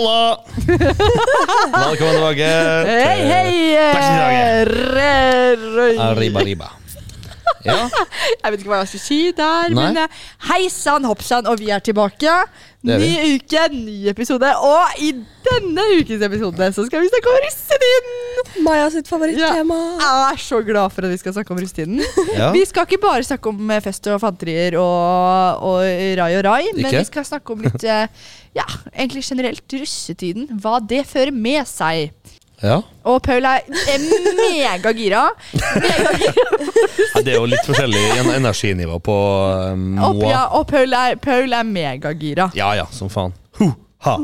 Halla! Velkommen tilbake. Hei, hei! Re- Arriba, arriba. Ja, Jeg vet ikke hva jeg skal si der, Nei. men eh, hei sann, hopp sann, og vi er tilbake. Er Ny uke, ny episode, og i denne ukens episode så skal vi snakke om russetiden! Maja sitt favorittema. Jeg er så glad for at vi skal snakke om russetiden. ja. Vi skal ikke bare snakke om eh, fest og fanterier og, og rai og rai, men Ikke? vi skal snakke om litt eh, Ja, egentlig generelt russetiden. Hva det fører med seg. Ja. Og Paul er megagira. megagira. Ja, Det er jo litt forskjellig energinivå på um, Og, ja, og Paul er, Paul er megagira. Ja ja, som faen. Huh, ha.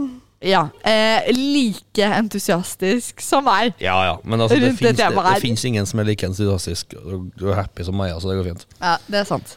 Ja, eh, like entusiastisk som meg. Ja ja, men altså, det det fins ingen som er like entusiastisk og happy som meg, Altså, det går fint. Ja, det er sant.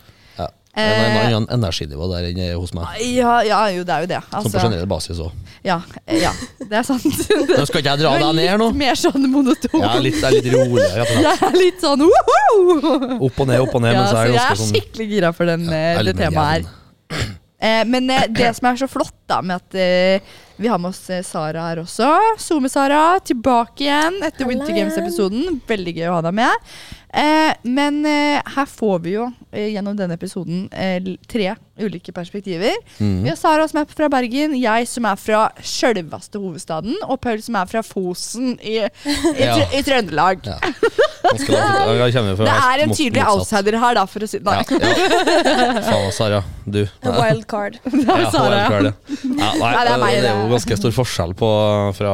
Det er en Eh. annen energinivå der enn hos meg. Ja, ja jo, det er jo det. Som på Altså, generell basis òg. ja, eh, ja, det er sant. Nå skal ikke jeg dra deg ned nå. Litt mer sånn monoton. Jeg er litt, jeg er litt rolig. rett. Jeg er litt sånn woho! Opp og ned, opp og ned. Ja, så jeg er jeg er sånn skikkelig gira for den, ja, er det temaet her. Eh, men eh, det som er så flott da med at eh, vi har med oss eh, Sara her også. SoMe-Sara tilbake igjen etter Winter. Games-episoden. Veldig gøy å ha deg med. Eh, men eh, her får vi jo eh, gjennom denne episoden eh, tre ulike perspektiver. Mm. Vi har Sara som er fra Bergen, jeg som er fra sjølveste hovedstaden, og Paul som er fra Fosen i, i, Ja. I Trøndelag. Ja. Det er en tydelig motsatt. outsider her, da, for å si Nei. Ja, ja. Faen, Sara. Du. Wildcard. Det er Ja, Sara, Wild nei, Nei, det er meg, det er jo ganske stor forskjell på fra,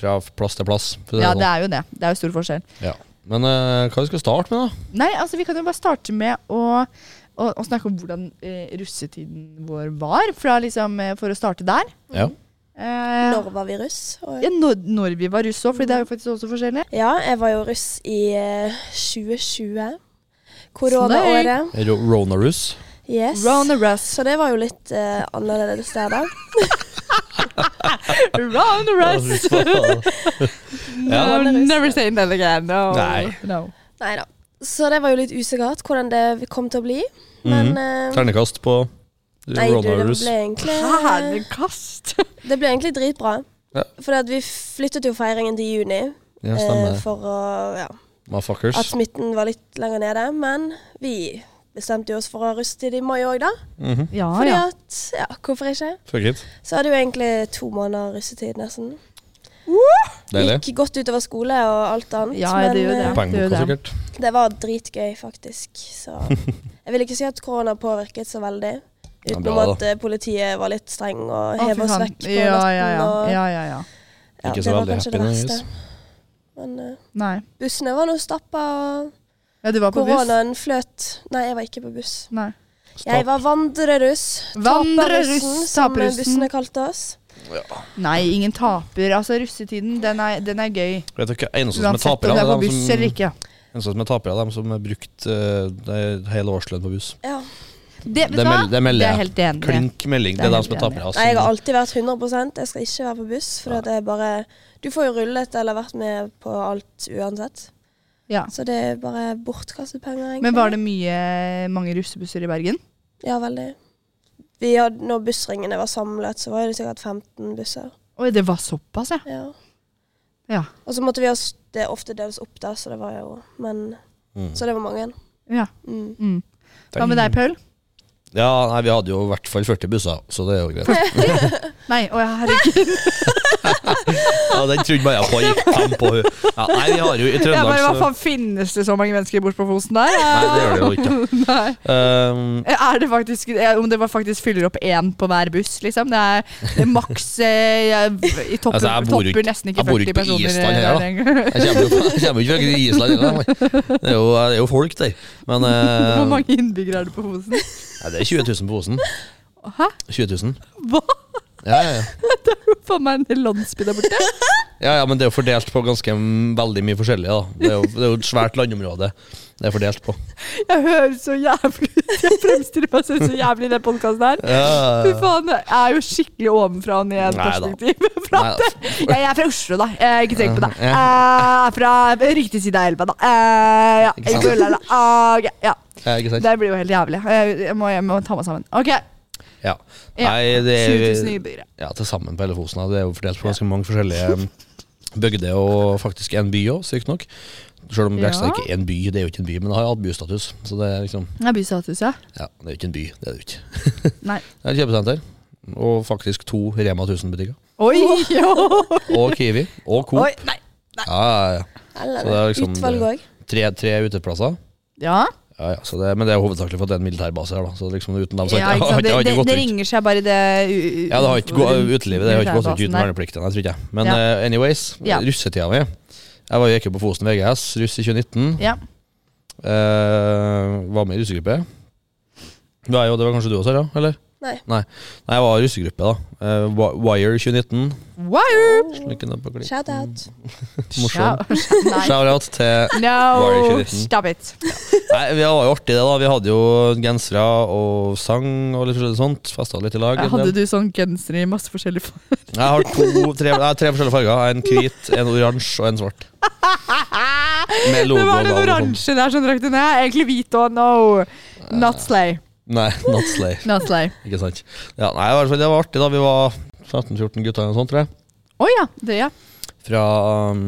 fra plass til plass. Ja, sånn. det er jo det. Det er jo stor forskjell. Ja. Men uh, hva vi skal starte med, da? Nei, altså vi kan jo bare starte med å, å, å snakke om hvordan uh, russetiden vår var. Fra liksom, uh, for å starte der. Ja. Eh, Når var vi russ? Og- ja, når, når vi var russ òg, for det er jo faktisk også forskjellig. Ja, jeg var jo russ i eh, 2020. Koronaåret. Ro Ronarus. Yes. Rona Russ. Så det var jo litt annerledes der, da. Russ. Ja. No, never say that again. No. Nei. no. Nei da. Så det var jo litt usikkert hvordan det kom til å bli. Men mm eh, Ternekast på Nei, du, det ble egentlig Ternekast. Det ble egentlig dritbra. Ja. For vi flyttet jo feiringen til juni Ja, eh, for å ja, at smitten var litt lenger nede. Men vi bestemte jo oss for å ha russetid i mai òg, da. Mhm. Ja, Fordi ja. at Ja, hvorfor ikke? Fuck. Så hadde jo egentlig to måneder russetid, nesten. Deilig. Gikk godt utover skole og alt annet. Ja, det gjør det. eh, Det Poengboka, det. sikkert. det var dritgøy, faktisk. Så jeg vil ikke si at korona påvirket så veldig. Utenom ja, at eh, politiet var litt streng og hev oss vekk på ja, natten. ja, ja. Og, ja, ja, ja. ja, Ikke så veldig happy det verste. Men uh, Nei. bussene var nå stappa, og Ja, du var på buss? koronaen fløt. Nei, jeg var ikke på buss. Nei. Jeg var vandreruss. Vandreruss, Taperrussen, som bussene kalte oss. Nei, ingen taper. Altså, russetiden, den er, den er gøy. Vet dere, eneste som er Uansett om du er er på buss eller ikke. eneste som er taper, er dem som har brukt uh, hele årslønn på buss. Ja. Det, vet Det mel- det melder jeg. Det er. Klink melding. Det Det er de som er tapere. Nei, jeg har Altså. alltid vært 100% Jeg skal ikke være på buss. For det er bare Du får jo rullet eller vært med på alt uansett. Ja. Så det er bare bortkastet penger, egentlig. Men var det mye, mange russebusser i Bergen? Ja, veldig. Vi hadde, når bussringene var samlet, så var det sikkert 15 busser. Oi, det var såpass, ja. Ja. Ja. Og så måtte vi ha det ofte deles opp, da, så det var jo Men Mm. Så det var mange. ja. Mm. Mm. Hva med deg, Paul? Ja, nei, vi hadde jo i hvert fall 40 busser, så det er jo greit. Nei, å ja, herregud. Ja, Den trodde bare jeg på gikk fem på hun. Ja, nei, vi har jo i Jeg Trøndelag bare, Hva så faen finnes det så mange mennesker bort på Fosen der? Nei, det gjør det jo ikke. Nei. Um, Er det faktisk eh, Om det faktisk fyller opp én på hver buss, liksom? Det er, det er maks eh, I topper, Altså, jeg bor topper ikke- nesten ikke jeg bor ikke på personer. Island her, eh, da. jeg kommer jo jeg kommer jo ikke fra Island heller. Det er jo, det er jo folk der. Men uh, Hvor mange innbyggere er det på Fosen? Nei, det er 20 000 på Osen. Hæ? 20 000. Hva? Ja, ja, ja. Faen meg en hel landsby der borte. ja, ja, men det er jo fordelt på ganske veldig mye forskjellig. da Det er jo, det er jo et svært landområde det er fordelt på. Jeg høres så jævlig ut. Jeg fremstiller meg selv så jævlig i den podkasten her. Ja, Ja, faen, jeg er jo skikkelig ovenfra og ned-perspektiv. Jeg er fra Oslo, da. Jeg ikke tenk på det. Ja. Jeg er fra riktig side av elva, da. Eh, Ja, Ikke sant? Ah, ok, ja. ja, ikke sant? Det blir jo helt jævlig. Jeg, jeg, må, jeg må ta meg sammen. Ok, Ja. Ja, Nei, det 20 000 er innbyggere. ja, til sammen på hele Fosen. Det er jo fordelt på ganske mange forskjellige um, bygder, og faktisk en by òg, sykt nok. Selv om Ja. Ikke er en by, det er jo ikke en by, men det har hatt bystatus. Så det er liksom Det er bystatus, ja. Ja, det er jo ikke en by, det er det jo ikke. Nei. Det er et kjøpesenter, og faktisk to Rema 1000-butikker. Oi! jo. Og Kiwi. Og Coop. Oi, nei. nei. Ja, ja, ja. Så det er liksom- utvalg òg. Tre, tre uteplasser. Ja, Ja, ja, så det, men det er hovedsakelig for at det er en militærbase her, da. Så liksom uten dem så ja ikke sant. Det, ikke det, gått det ringer seg bare det u- u- Ja, det har ikke gått utelivet. Det har ikke gått ut uten der. verneplikten, jeg tror ikke jeg. Men Ja. eh, anyways, Ja. russetida mi. Jeg var jo ikke på Fosen VGS, russ i 2019. Ja. Eh, var med i russegruppe. Det, det var kanskje du også, Sara? Eller? Nei. Nei, Nei jeg var russegruppe, da. Uh, Wire 2019. Wire! Oh. noe på klipp. Shout out. Morsom. Shout-out til No, Wire 2019. stop it. Nei, Vi var jo artig, det. da Vi hadde jo gensere og sang og litt forskjellig sånt. Festa litt i lag. Hadde du sånn genser i masse forskjellige farger? Jeg har to, tre, nei, tre forskjellige farger. En hvit, en oransje og en svart. Med logo Det var den sånn. oransje der som drakk den. Jeg er egentlig hvit og no. Not slay. Nei, not slay. Not slay. Ikke sant. Ja, nei, i hvert fall Det var artig da vi var 15-14 gutter eller noe sånt, tror jeg. Å ja, det ja. Fra um,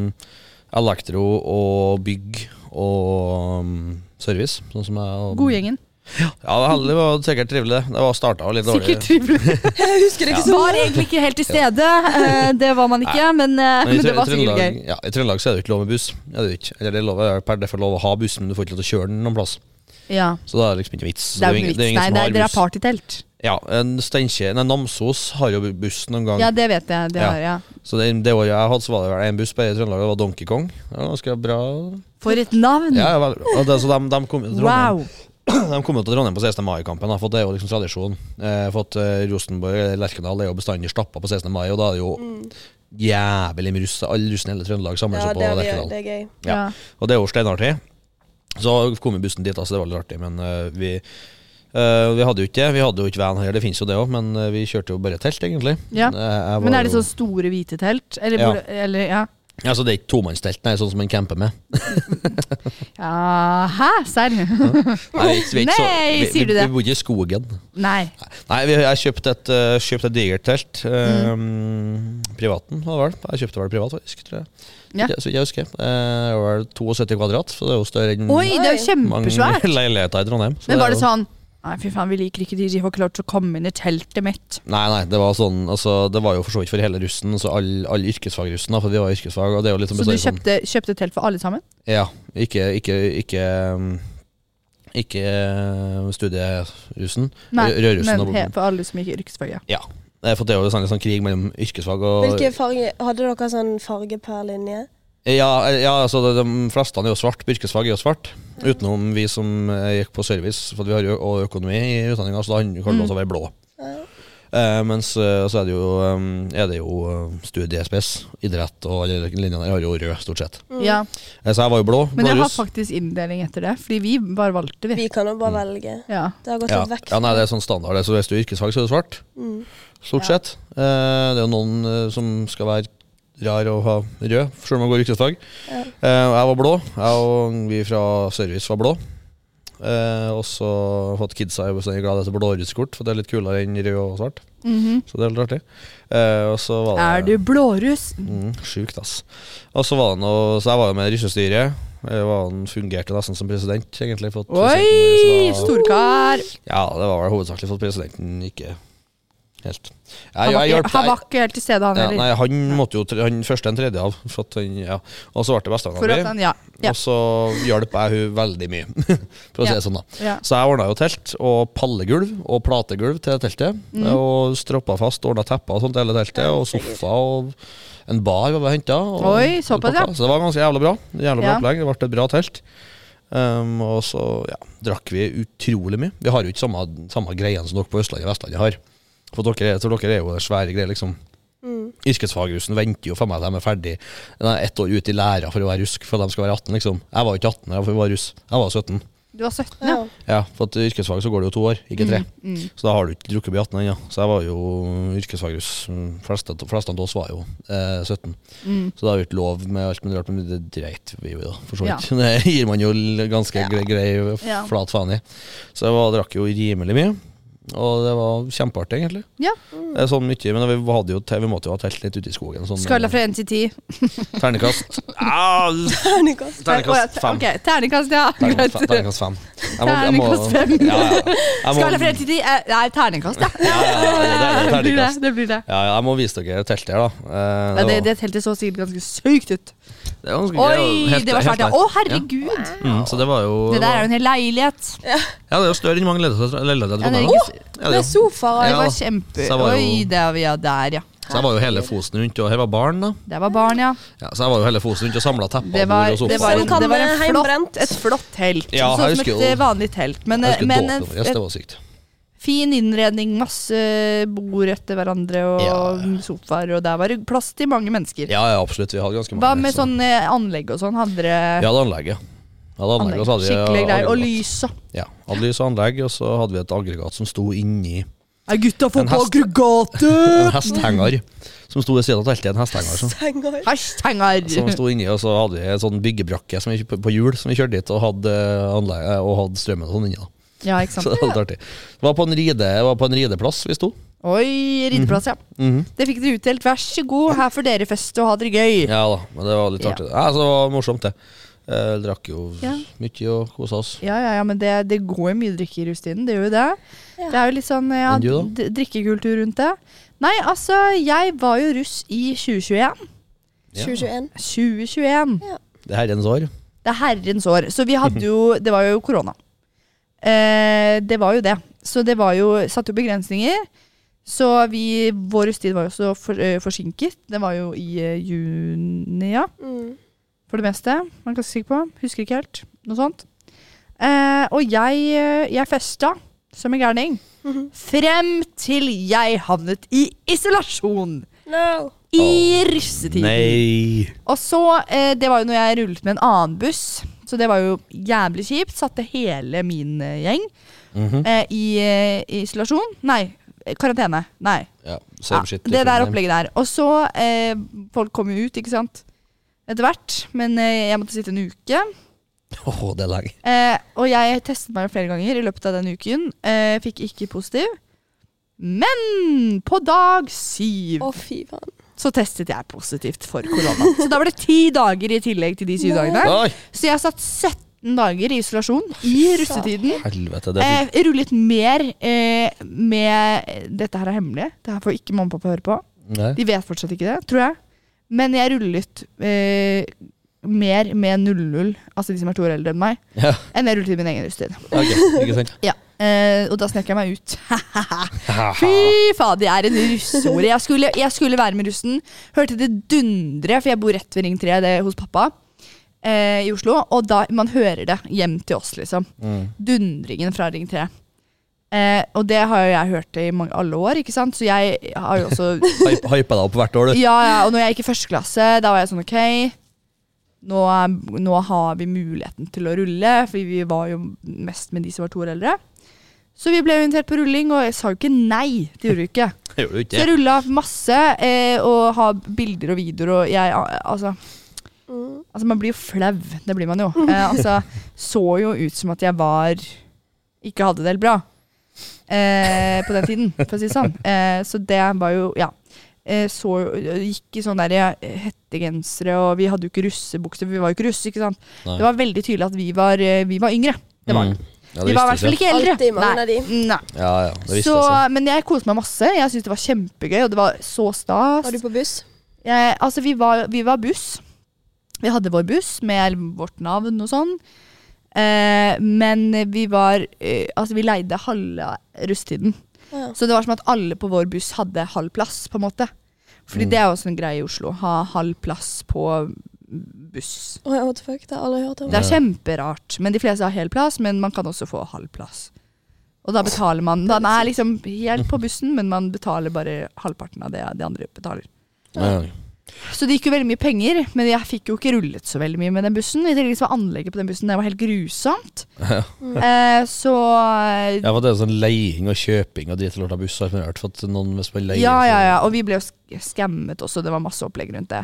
elektro og bygg og um, service. Sånn som jeg og- Godgjengen. Ja, det var heldig, det var sikkert trivelig. det. Det var starta litt dårlig. Sikkert trivelig. Jeg husker ikke så Var egentlig ikke helt til stede. eh, Det var man ikke, men, eh, Men men det var sikkert gøy. Ja, I Trøndelag så er det ikke lov med buss. Er det jo ikke. Eller det er lov, er per derfor lov å ha buss, men du får ikke lov til å kjøre den noen plass. Ja. Så da er det liksom ikke vits. Det er jo ingen- ikke vits. ingen Nei, som det har er, dere har partytelt. Ja, en Steinkjer Nei, Namsos har jo buss noen gang. Ja, det vet jeg. Det Ja. har jeg. Så det, det året jeg hadde, så var det vel en buss bare i Trøndelag, det var Donkey Kong. Det var ganske bra. For et navn! Ja, vel. Og det, så de, de kom til Trondheim Wow! De kom jo til Trondheim på 16. mai-kampen, for det er jo liksom tradisjon. Eh, for at eh, Rosenborg eller Lerkendal er jo bestandig stappa på 16. mai, og da er det jo jævlig mye russ. Alle russen i hele Trøndelag samler Mm. Ja, seg på Lerkendal. Lerkendal. det er gøy. Ja. Ja. Og det er jo steinartig. Så kom vi bussen dit, altså så det var litt artig. Men uh, vi uh, vi hadde jo ikke det. Vi hadde jo ikke van her, det finnes jo det òg, men eh, vi kjørte jo bare telt, egentlig. Ja. Men er det sånn store hvite telt? Eller, Ja. eller ja. Altså, det er ikke tomannstelt, nei, sånn som en camper med. ja Hæ? Serr? Nei, vi, er er så- sier du det? vi bor ikke i skogen. Nei. Nei, vi, jeg kjøpte et, uh, kjøpt et digert telt. Uh, Privaten, var det vel. Jeg kjøpte vel privat, faktisk. tror jeg. Ja. Så jeg husker. Eh, det var 72 kvadrat, så det er jo større enn Oi, det er jo kjempesvært. mange leiligheter i Trondheim. så Men var det sånn Nei, fy faen, vi liker ikke de, de har ikke lov å komme inn i teltet mitt. Nei, nei, det var sånn altså, Det var jo for så vidt for hele russen, så all, all yrkesfagrussen, da, for vi var yrkesfag. Og det er jo litt sånn Så du bestandig sånn- kjøpte, kjøpte telt for alle sammen? Ja. Ikke Ikke Ikke, um, ikke uh, studierussen. Nei, Rø- Rødrussen. men he, for alle som gikk yrkesfag, ja. Eh, For det er jo sånn, sånn krig mellom yrkesfag og Hvilke farge Hadde dere sånn farge per linje? Ja, eh, ja altså de, de fleste er jo svart. Yrkesfag er jo svart. Utenom vi som eh, gikk på service, for vi har jo og økonomi i utdanninga, så da kan det også til å være blå. Eh, mens eh, så er det jo, um, er det jo studie-SPS, idrett og alle linjene der har jo rød, stort sett. ja. Eh, så jeg var jo blå. Men jeg har faktisk inndeling etter det, fordi vi bare valgte, vi. Vi kan jo bare Mm. velge. Ja. Det har gått ja. litt vekk. ja, nei, det er sånn standard. Så hvis du er yrkesfag, så er du svart. Mm. Stort Ja. sett. Eh, det er jo noen som skal være rar å ha rød, selv om man går yrkesfag. Ja. Eh, jeg var blå. Jeg og vi fra service var blå. Eh, og så fått kidsa i bestandig glad etter blåruskort, for det er litt kulere enn rød og svart. Mhm. Så det er litt artig. Eh, og så var det Er du blåruss? Mm, sjukt, ass. Og så var det noe Så jeg var jo med i russestyret. Han fungerte nesten som president, egentlig. Oi! Storkar! Ja, det var vel hovedsakelig for at presidenten ikke helt Han Jeg, var, jeg, hjalp- han var ikke helt til stede, han ja. Nei, han måtte jo Han første en tredje av. For at han, ja. Og så ble det bestevenninna mi. ja. ja. Og så hjalp jeg hun veldig mye, for å si det sånn. da. Så jeg ordna jo telt og pallegulv og plategulv til teltet. Mm. Og stroppa fast, ordna tepper og sånt til hele teltet. Og sofa og en bar var henta. Så det var ganske jævla bra. Jævla bra opplegg. Det ble et bra telt. Um, og så ja, drakk vi utrolig mye. Vi har jo ikke samme, samme greiene som dere på Østlandet og Vestlandet har. For dere, er- for dere er jo svære greier, liksom. Mm. Yrkesfagrusen venter jo for meg til de er ferdig De er ett år ut i læra for å være rusk, for de skal være 18, liksom. Jeg var jo ikke 18 da jeg var russ. Jeg var 17. Du var 17, ja. Ja. Ja, for at yrkesfag så går det jo to år, ikke tre. Mm, mm. Så da har du ikke drukket på 18 ennå. Så jeg var jo yrkesfagruss. Mm, Fleste, fleste av oss var jo eh, 17. Mm. Så det har jo ikke lov med alt mulig rart, men det dreit vi jo i, da, for så Ja. Det gir man jo ganske Ja. grei, grei Ja. flat faen i. Så jeg var, drakk jo rimelig mye. Og det var kjempeartig, egentlig. Ja. Det er sånn mye, men vi, hadde jo, vi måtte jo ha telt litt ute i skogen. Sånn, Skala fra én til 10. Ternekast. Ah, Terningkast. ternekast fem. Ok, terningkast, ja. Ternekast. Ternekast fem. Jeg må- jeg må- Terningkast fem. Ja, ja. Skala fra én til 10 eh, Nei, ternekast, ja. Ja, ja, ja, det det Det blir det. det, blir det. Ja, ja, jeg må vise dere teltet her, da. Eh, Ja, det, det teltet så sikkert ganske sykt ut. Det var ganske Oi, helt- det var svært, ja. Å, herregud. Mm, så det var jo Det der er jo en hel leilighet. Ja, det er jo større enn mange leiligheter Ja, det er ikke, Ja, det er sofaer. det var kjempe... Så var jo- Oi, det var ja, der, ja. Så jeg var jo hele Fosen rundt, og her var barn, da. Det var barn, ja. Ja, så jeg var jo hele Fosen rundt og samla tepper Det og var, og sofa. det var, en, det var en flott, et flott telt. Ja, sånn som et vanlig telt. Men, Jeg eh, husker men dåpen en, vår, yes, det var sykt. Fin innredning, masse bord etter hverandre og Ja, sofaer, og der var det plass til mange mennesker. Ja, ja, absolutt. Vi hadde ganske mange. Hva med så- sånn anlegg og sånn? Hadde dere Vi hadde anlegg, ja. Hadde anlegg, anlegg? hadde vi Skikkelig greier. Og lys og Ja, hadde lys og anlegg, og så hadde vi et aggregat som sto inni Nei, gutta, få En på aggregatet! en hesthenger. Som sto ved siden av teltet, en hesthenger. Som, Hesthenger! som sto inni, og så hadde vi en sånn byggebrakke som vi, på på hjul som vi kjørte dit, og hadde, anlegg, og hadde strømmen og sånn inni. da Ja, ikke sant? Så det var litt artig. Det var på en, ride, var på en rideplass vi sto. Oi, rideplass, ja. Mhm. Det fikk dere utdelt. Vær så god, her får dere feste og ha det gøy. Ja da, men det var litt Ja. artig. Ja, så det var morsomt, det. Eh, drakk jo Ja. mye og kosa oss. Ja, ja, ja, men det, det går jo mye drikke i rustiden. Det gjør jo det. Ja. Det er jo litt sånn ja, du drikkekultur rundt det. Nei, altså, jeg var jo russ i 2021. Ja. 2021. 2021. Det er herrens år. Det er herrens år. Så vi hadde jo Det var jo korona. Eh, det var jo det. Så det var jo Satte jo begrensninger. Så vi Vår rusttid var jo også for, eh, forsinket. Det var jo i eh, juni, ja. Mm. For det meste. Man kan sikker på. Husker ikke helt. Noe sånt. Eh, og jeg, eh, jeg festa som en gærning. Mhm. Frem til jeg havnet i isolasjon. No. I russetiden. Nei! Og så, eh, Det var jo når jeg rullet med en annen buss. Så det var jo jævlig kjipt. Satte hele min gjeng gjeng -hmm. eh, i, eh, i isolasjon. Nei, eh, karantene. Nei. Ja, Ja, det der opplegget der. Og så eh, Folk kom jo ut, ikke sant. Etter hvert. Men eh, jeg måtte sitte en uke. Åh, det er lenge. Eh, og jeg testet meg flere ganger i løpet av den uken. Eh, fikk ikke positiv. Men på dag syv Å, fy faen. Så testet jeg positivt for korona. Så da var det ti dager i tillegg til de syv dagene. Oi! Så jeg satt 17 dager i isolasjon i russetiden. Helvete, det er Eh, rullet mer eh, med Dette her er hemmelig. Det her får ikke mamma og pappa høre på. Nei. De vet fortsatt ikke det, tror jeg. Men jeg rullet eh, mer med 00, altså de som er to år eldre enn meg, Ja, enn jeg rullet i min egen russetid. ok, ikke sant? Ja. Eh, og da snek jeg meg ut. Fy faen, det er en russeord. Jeg skulle, jeg skulle være med russen. Hørte det dundre, for jeg bor rett ved Ring 3 det, hos pappa eh, i Oslo. Og da man hører det hjem til oss, liksom. Mm. Dundringen fra Ring 3. Eh, og det har jo jeg hørt i mange, alle år, ikke sant. Så jeg har jo også Hypa deg opp hvert år, du. Ja, ja, og når jeg gikk i første klasse, da var jeg sånn ok. Nå, nå har vi muligheten til å rulle, for vi var jo mest med de som var to år eldre. Så vi ble invitert på rulling, og jeg sa jo ikke nei. Det gjorde vi ikke. Gjorde du Så jeg rulla masse, eh, og har bilder og videoer, og jeg Altså, Mm. altså man blir jo flau. Det blir man jo. Eh, altså, så jo ut som at jeg var Ikke hadde det helt bra. Eh, på den tiden, for å si det sånn. Eh, så det var jo Ja. Eh, så Gikk i sånne der eh, hettegensere, og vi hadde jo ikke russebukser, for vi var jo ikke russ. ikke sant? Nei. Det var veldig tydelig at vi var, eh, vi var yngre. Det var Mm. Ja, Vi det var i hvert fall ikke eldre. Nei. de. Nei. Ja, ja, det Så, jeg. men jeg koste meg masse. Jeg syntes det var kjempegøy, og det var så stas. Var du på buss? Jeg, altså, vi var, vi var buss. Vi hadde vår buss med vårt navn og sånn. Eh, men vi var eh, Altså, vi leide halve russetiden. Ja. Så det var som at alle på vår buss hadde halv plass, på en måte. Fordi Mm. det er også en greie i Oslo. Ha halv plass på buss. Oh, what the fuck, det har aldri hørt om. Det er kjemperart. Men de fleste har hel plass, men man kan også få halv plass. Og da betaler man Man er liksom helt på bussen, men man betaler bare halvparten av det de andre betaler. Ja. Så det gikk jo veldig mye penger, men jeg fikk jo ikke rullet så veldig mye med den bussen. I tillegg så var anlegget på den bussen det var helt grusomt. Eh, så Ja, for det er sånn leiing og kjøping og å av buss. har jeg hørt, at noen hvis man leier, Ja, ja, ja. Og vi ble jo skammet også. Det var masse opplegg rundt det.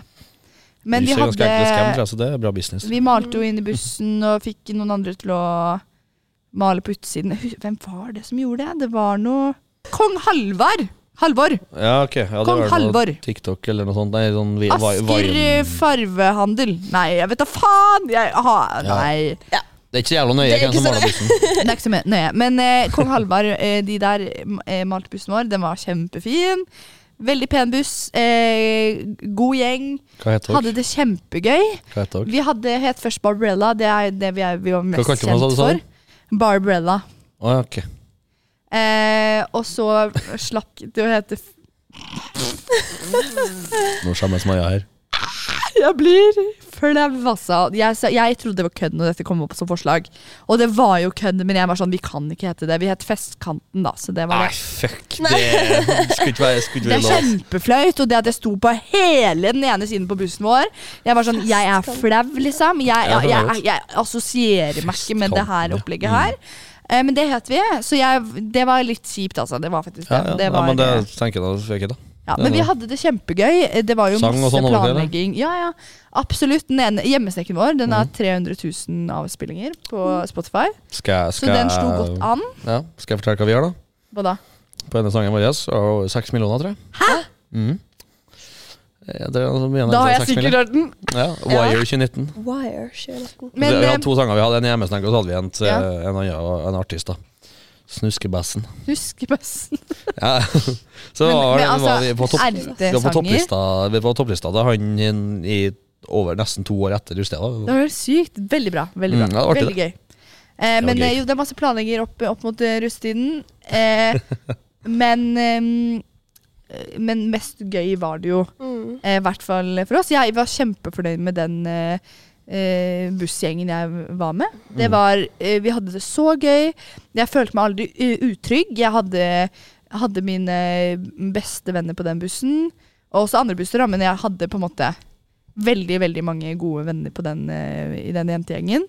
Men vi hadde jeg, altså det er bra business. Vi malte jo inn i bussen og fikk noen andre til å male på utsiden. Hvem var det som gjorde det? Det var noe Kong Halvard! Halvor. Ja, ok. Ja, det Kong var noe Halvor. TikTok eller noe sånt. Nei, sånn vi, Asker eh, farvehandel. Nei, jeg vet da faen! Jeg, Ja. Nei. Det er ikke så jævla nøye Det er hvem ikke som så maler bussen. Det er ikke så nøye. Men eh, kong Halvard, eh, de der eh, malte bussen vår, den var kjempefin. Veldig pen buss. Eh, god gjeng. Hva heter dere? Hadde det kjempegøy. Hva heter dere? Vi hadde het først Barbarella. Det er det vi, er, vi var mest kjent for. Barbarella. Oh, okay. ok. Eh, og så slakk det å hete Nå skjemmes Maja her. Jeg blir flau, altså. Jeg, jeg trodde det var kødd når dette kom opp som forslag. Og det var jo kødd, men jeg var sånn, vi kan ikke hete det. Vi het Festkanten, da. Så det var Nei, fuck. Det skulle ikke være, skulle Det er kjempeflaut, og det at jeg sto på hele den ene siden på bussen vår Jeg var sånn, jeg er flau, liksom. Jeg, jeg, jeg assosierer meg ikke med det her opplegget her. Eh, Men det het vi, så jeg, det var litt kjipt, altså. Det var faktisk det. Ja, ja. det var, ja men det tenker jeg da. fikk jeg da. ja, men vi hadde det kjempegøy. Det var jo Sang masse sånn, planlegging. Ja, ja, absolutt. Den ene hjemmesekken vår Den Mm. har 300 000 avspillinger på Spotify. Skal, jeg- Så den slo godt an. Ja, skal jeg fortelle hva vi gjør, da? Hva da? På denne sangen vår seks millioner, tror jeg. Hæ? Mhm. Ja, Da har jeg sikkert hørt den. Ja, Wire 2019. Wire 2019. Men vi, vi eh, hadde to sanger. Vi hadde en hjemmesnekk, og så hadde vi en til Ja. en annen en artist. da Snuskebassen. Snuskebassen. Ja. Så Men- var, men var altså, vi på, topp, vi var på topplista Vi var på topplista da han i over nesten to år etter Justeda. Det var sykt. Veldig bra. Veldig bra. Mm, ja, det var artig, Veldig gøy. Eh, var men gøy. eh, jo, det er masse planlegger opp, opp mot rusttiden. Eh, men eh, Men mest gøy var det jo. Mm. eh, I hvert fall for oss. Jeg var kjempefornøyd med den eh, eh, bussgjengen jeg var med. Det Mm. var, eh, vi hadde det så gøy. Jeg følte meg aldri utrygg. Jeg hadde, hadde mine beste venner på den bussen. Og også andre busser, men jeg hadde på en måte veldig veldig mange gode venner på den, eh, i den jentegjengen.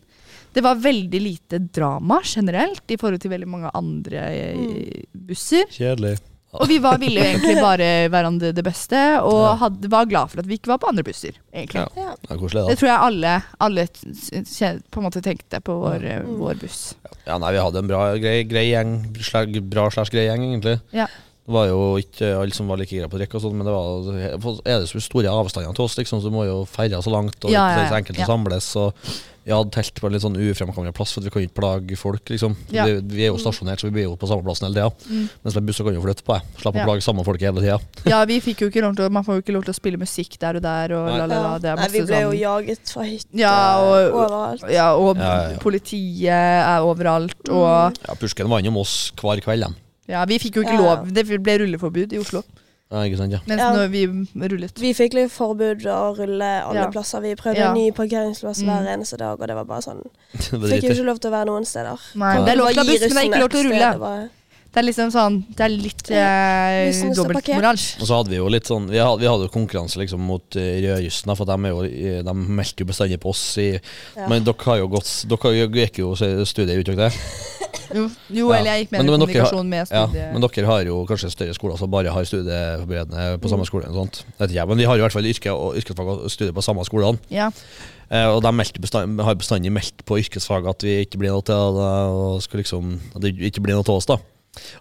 Det var veldig lite drama generelt i forhold til veldig mange andre eh, busser. Kjedelig. Og vi var, ville jo egentlig bare hverandre det beste, og hadde, var glad for at vi ikke var på andre busser. egentlig. Ja. Ja. Det er koselig, Det da. tror jeg alle, alle kje- på en måte tenkte på vår, eh, Mm. vår buss. Ja, nei, vi hadde en bra, grei, grei gjeng. Slag, bra slags grei gjeng, egentlig. Ja. Det var jo ikke alle som var like gira på drikk, og sånn, men det var, for er det så store avstander til oss, liksom, så må jo feire så langt, og Ja, ja, det så ja. enkelt Ja. å samles. Og hadde telt på en litt sånn ufremkommelig plass, for vi kan ikke plage folk. liksom. Ja. Vi, vi er jo stasjonert, så vi blir jo på samme plassen hele tida. Mm. Mens med busser kan jo flytte på. Slipper ja. å plage samme folk hele tida. Ja, vi fikk jo ikke lov til, Man får jo ikke lov til å spille musikk der og der. Og la, la, la. Det er Nei, vi ble jo sånn jaget fra hytte Ja, og- overalt. ja, og Ja, ja, ja. politiet er overalt, og Ja, Pursken vant om oss hver kveld, dem. ja, Vi fikk jo ikke Ja. lov. Det ble rulleforbud i Oslo. Ja, ikke sant, ja. Mens Ja. når vi rullet. Vi fikk litt forbud å rulle alle Ja. plasser. Vi prøvde Ja. en ny parkeringsplass Mm. hver eneste dag, og det var bare sånn Det var Fikk jo dritt. ikke lov til å være noen steder. Nei, Ja. Det er lov til å ha gi buss, men det er ikke lov til å rulle. Det er liksom sånn Det er litt eh, Bussen står parkert. Og så hadde vi jo litt sånn Vi hadde, vi hadde jo konkurranse liksom mot uh, Rødjussen, da, for de, er jo, de meldte jo bestandig på oss. I, Ja. Men dere har jo gått Dere gikk jo studiet, gjorde dere det? Jo, jo Ja. eller jeg gikk Men- med men dere har- kommunikasjon med Ja, men dere har jo kanskje større skoler som bare har studieforberedende på samme skole. og sånt. Vet jeg, Men vi har jo i hvert fall yrke og yrkesfag og studier på samme skolene. ja. Eh, og de bestand, har bestandig meldt på yrkesfag at vi ikke blir noe til og skal liksom, at det ikke blir noe til oss. da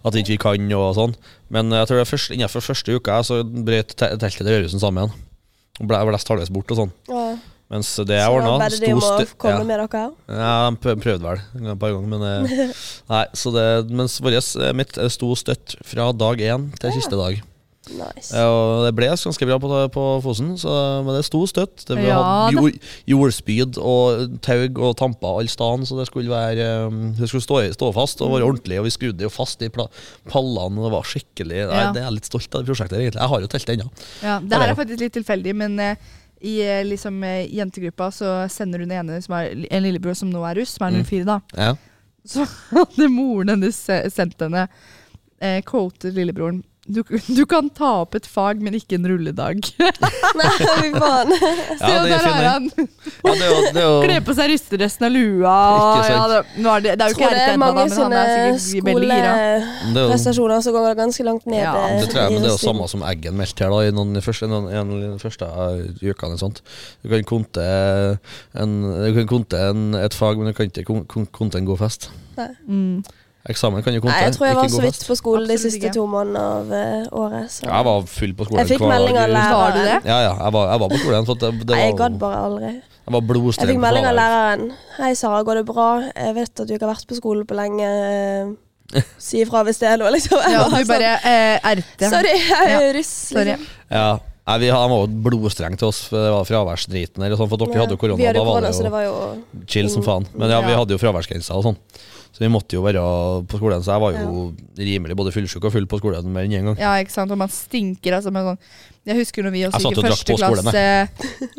At ikke vi kan og sånn. Men jeg tror det først, innenfor første uka så brøt teltet til Rødhusen sammen. Og ble halvveis bort og sånn. Ja. Mens det jeg Så ordna bedt de om å komme ja. med dere. Ja, de prøvde vel et par ganger, men eh, Nei, så det, mens vårt mitt sto støtt fra dag én til Ja. siste dag. Nice. Ja, og det ble ganske bra på, på Fosen, så, men det sto støtt. Det, vi Ja, hadde jord, jordspyd og taug og tamper alle steder, så det skulle være Det skulle stå, stå fast og være ordentlig. Og vi skrudde jo fast i pallene, og det var skikkelig Nei, Ja. Det er jeg litt stolt av det prosjektet, egentlig. Jeg har jo telt ennå. Ja, det her er faktisk litt tilfeldig, men eh, i eh, liksom, eh, jentegruppa så sender hun ene som er en lillebror som nå er russ, som er Mm. 04, da. Ja. Så hadde moren hennes se- sendt henne eh, quotet lillebroren du, du kan ta opp et fag, men ikke en rulledag. Nei, fy faen. Se, Ja, det er der er han. Ja, det er det er Kle på seg rusteresten av lua. Ja, det, nå er det, det er jo ikke er ennå, men han er sikkert veldig gira. er skoleprestasjoner som går ganske langt ned. Ja, eh, Det tror jeg, men det er jo samme som Eggen meldte her da, i noen første, noen, en, de første eh, ukene. Sånt. Du kan konte, en, du kan konte en, et fag, men du kan ikke kon- kon- konte en god fest. Nei. Mm. Eksamen kan jo komme. Nei, jeg tror jeg var så vidt på skolen de siste ikke. to månedene av uh, året. Så. Jeg var full på skolen Jeg fikk melding av læreren. Var du det? Ja, ja, jeg var, jeg var på skolen. Det, det var, jeg gadd var, bare aldri. jeg var Jeg fikk melding av læreren. 'Hei, Sara, går det bra? Jeg vet at du ikke har vært på skolen på lenge. Eh, Si ifra hvis det er noe', liksom. Jeg Ja, du bare eh, RT. sånn, Sorry, jeg Ja, er russ. Sorry. Liksom. Ja, Nei, vi han var jo blodstreng til oss, det var fraværsdriten Eller Sånn, for dere hadde jo korona, hadde da var korona, det så det jo var jo chill som faen. Men ja, vi hadde jo fraværsgrenser og sånn. Så vi måtte jo være på skolen, så jeg var jo rimelig både fullsjuk og full på skolen mer enn én gang. Ja, ikke sant. Og man stinker, altså. Sånn, jeg husker når vi også Jeg gikk i første klasse.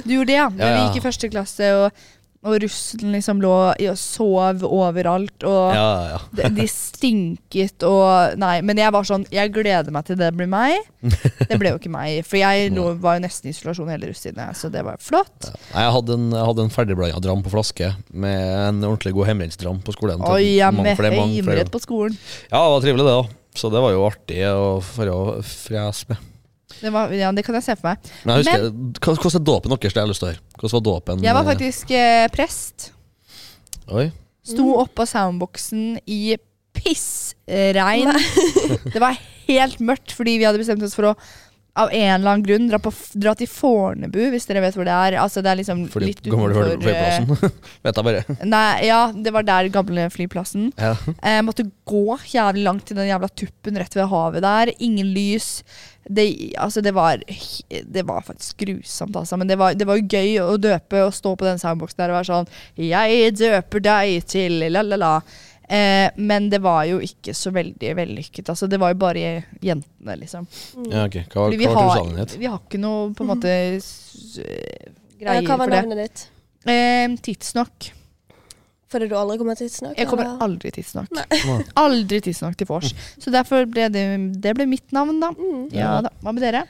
Du gjorde det, ja. Når Ja, vi gikk i første klasse, og, og russen liksom lå i og sov overalt, og Ja, ja, de, de stinket og Nei, men jeg var sånn Jeg gleder meg til det blir meg. Det ble jo ikke meg, for jeg lå, var jo nesten i isolasjon hele russetiden, så det var flott. Ja. Jeg hadde en, jeg hadde en ferdigblanda dram på flaske med en ordentlig god hjemmebrentsdram på skolen. Oi, jeg mange- er flere. på skolen. Ja, det var trivelig, det. da Så det var jo artig å frese med. Det, var, ja, det kan jeg se for meg. Men jeg husker, hva- Hvordan er dåpen deres? Det har jeg lyst til å høre. Hvordan var dåpen? Jeg var eh, faktisk eh, prest. Oi. Sto oppå soundboxen i pissregn. det var helt mørkt fordi vi hadde bestemt oss for å av en eller annen grunn dra, på, dra til Fornebu, hvis dere vet hvor det er. Altså Det er liksom Fordi litt utenfor Gamle flyplassen. Vet jeg bare. eh, Nei, ja, det var der gamle flyplassen. Ja. Eh, måtte gå jævlig langt til den jævla tuppen rett ved havet der. Ingen lys. Det, altså det, var, det var faktisk grusomt, altså. Men det var, det var jo gøy å døpe og stå på den soundboxen der og være sånn Jeg døper deg til la-la-la. Eh, men det var jo ikke så veldig vellykket. Altså, det var jo bare jentene, liksom. ja, ok. Hva, hva var har, trusselen vi har ikke noe på en måte s- for det. Hva var navnet ditt? Eh, tidsnok. Fordi du aldri kommer tidsnok? Jeg kommer eller? aldri tidsnok. Aldri tidsnok til vors. Så derfor ble det, det ble mitt navn, da. Mm. Ja da. Hva med dere?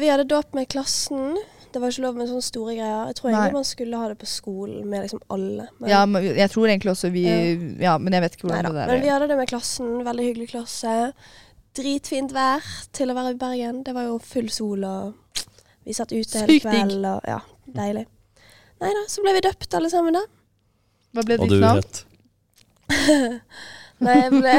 Vi hadde dåp med klassen. Det var ikke lov med sånne store greier. Jeg tror Nei. egentlig man skulle ha det på skolen med liksom alle. Men, Ja, men jeg tror egentlig også vi Ja, men jeg vet ikke hvordan Neida. det men vi er. hadde det med klassen. Veldig hyggelig klasse. Dritfint vær til å være i Bergen. Det var jo full sol, og vi satt ute hele kvelden. Og, ja, deilig. Nei da, så ble vi døpt alle sammen, da. Hva ble ditt navn? Nei, jeg ble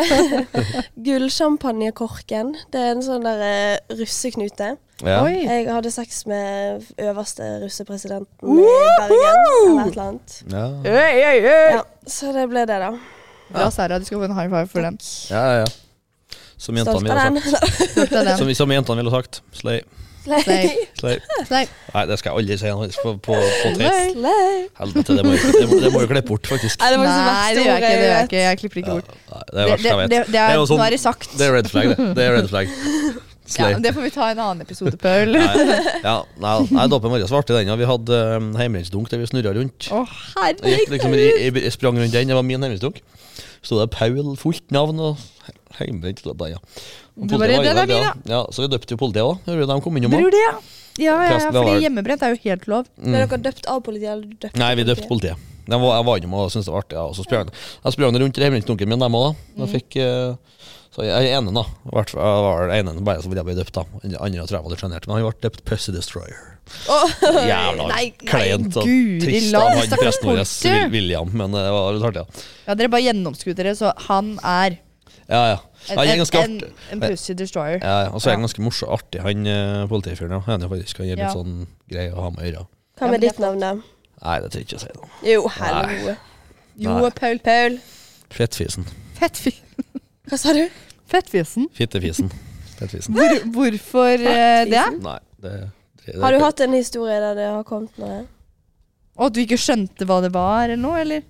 Gullsjampanjekorken. Det er en sånn der eh, russeknute. Ja. Oi! Jeg hadde sex med øverste russepresidenten i Bergen. Eller et eller annet. Ja. Øy, øy, øy. Ja, så det ble det, da. Bra, Sara. Du skal få en high five for den. ja, ja, ja. Som jentene ville sagt. Som, som jentene ville sagt. Slay. Slay. Slay. Slay. Nei, det skal jeg aldri si noe på, på, på. Slay. Slay. Helvete, det må jeg- det må det må klippe bort, faktisk. Nei, det var så Nei, det gjør jeg ikke. Det gjør jeg ikke. Jeg klipper ikke bort. Nei, det er det verste jeg vet. det, det Det er er, sånn- Nå er det sagt. Det er red flag, det. Det er red flag. Ja, det får vi ta en annen episode, Paul. Nei, ja, nei, nei, dåpen vår var artig, den. Ja. Vi hadde um, heimerentsdunk der vi snurra rundt. Å, Jeg liksom, herregud! jeg, jeg sprang rundt den, det var min heimerentsdunk. Sto det Paul, fullt navn og heimebrent. Da, ja. Var min, ja. ja. Så vi døpte jo politiet òg. De kom innom òg. ja. Ja, ja, ja, fordi var- hjemmebrent er jo helt lov. Ble dere døpt av politiet? Eller døpt døpte Mm. Nei, vi døpte politiet. De var, jeg var innom og syntes det var artig. Ja. Og så sprang jeg sprang rundt i heimerentsdunken min, dem òg. Da. Mm. Da fikk eh, Så er enig, da. Hvert fall var den ene bare som ville bli døpt, da. Den andre tror jeg var litt sjenert. Men han ble døpt Pussy Destroyer. Jævla Nei, kleint og trist av han presten vår, William. Men det var litt artig, ja. Ja, dere bare gjennomskuet dere, så han er Ja, ja. en, Han er en, ganske en, artig. en pussy destroyer. Ja, ja. Og så er han Ja. ganske morsom artig, han uh, politifyren. Ja. Han er faktisk han gir litt Ja. sånn grei å ha med øra. Hva med ditt navn, da? Nei, det tør jeg ikke å si noe. Jo, hallo. Jo. Paul. Paul. Fettfisen. Fettfi Hva sa du? Fettfisen. Fittefisen. Fettfisen. Hvor, hvorfor eh, det? Fettfisen. Nei, det, det, det Har du hatt en historie der det har kommet noe? Og at du ikke skjønte hva det var, eller noe? Eller?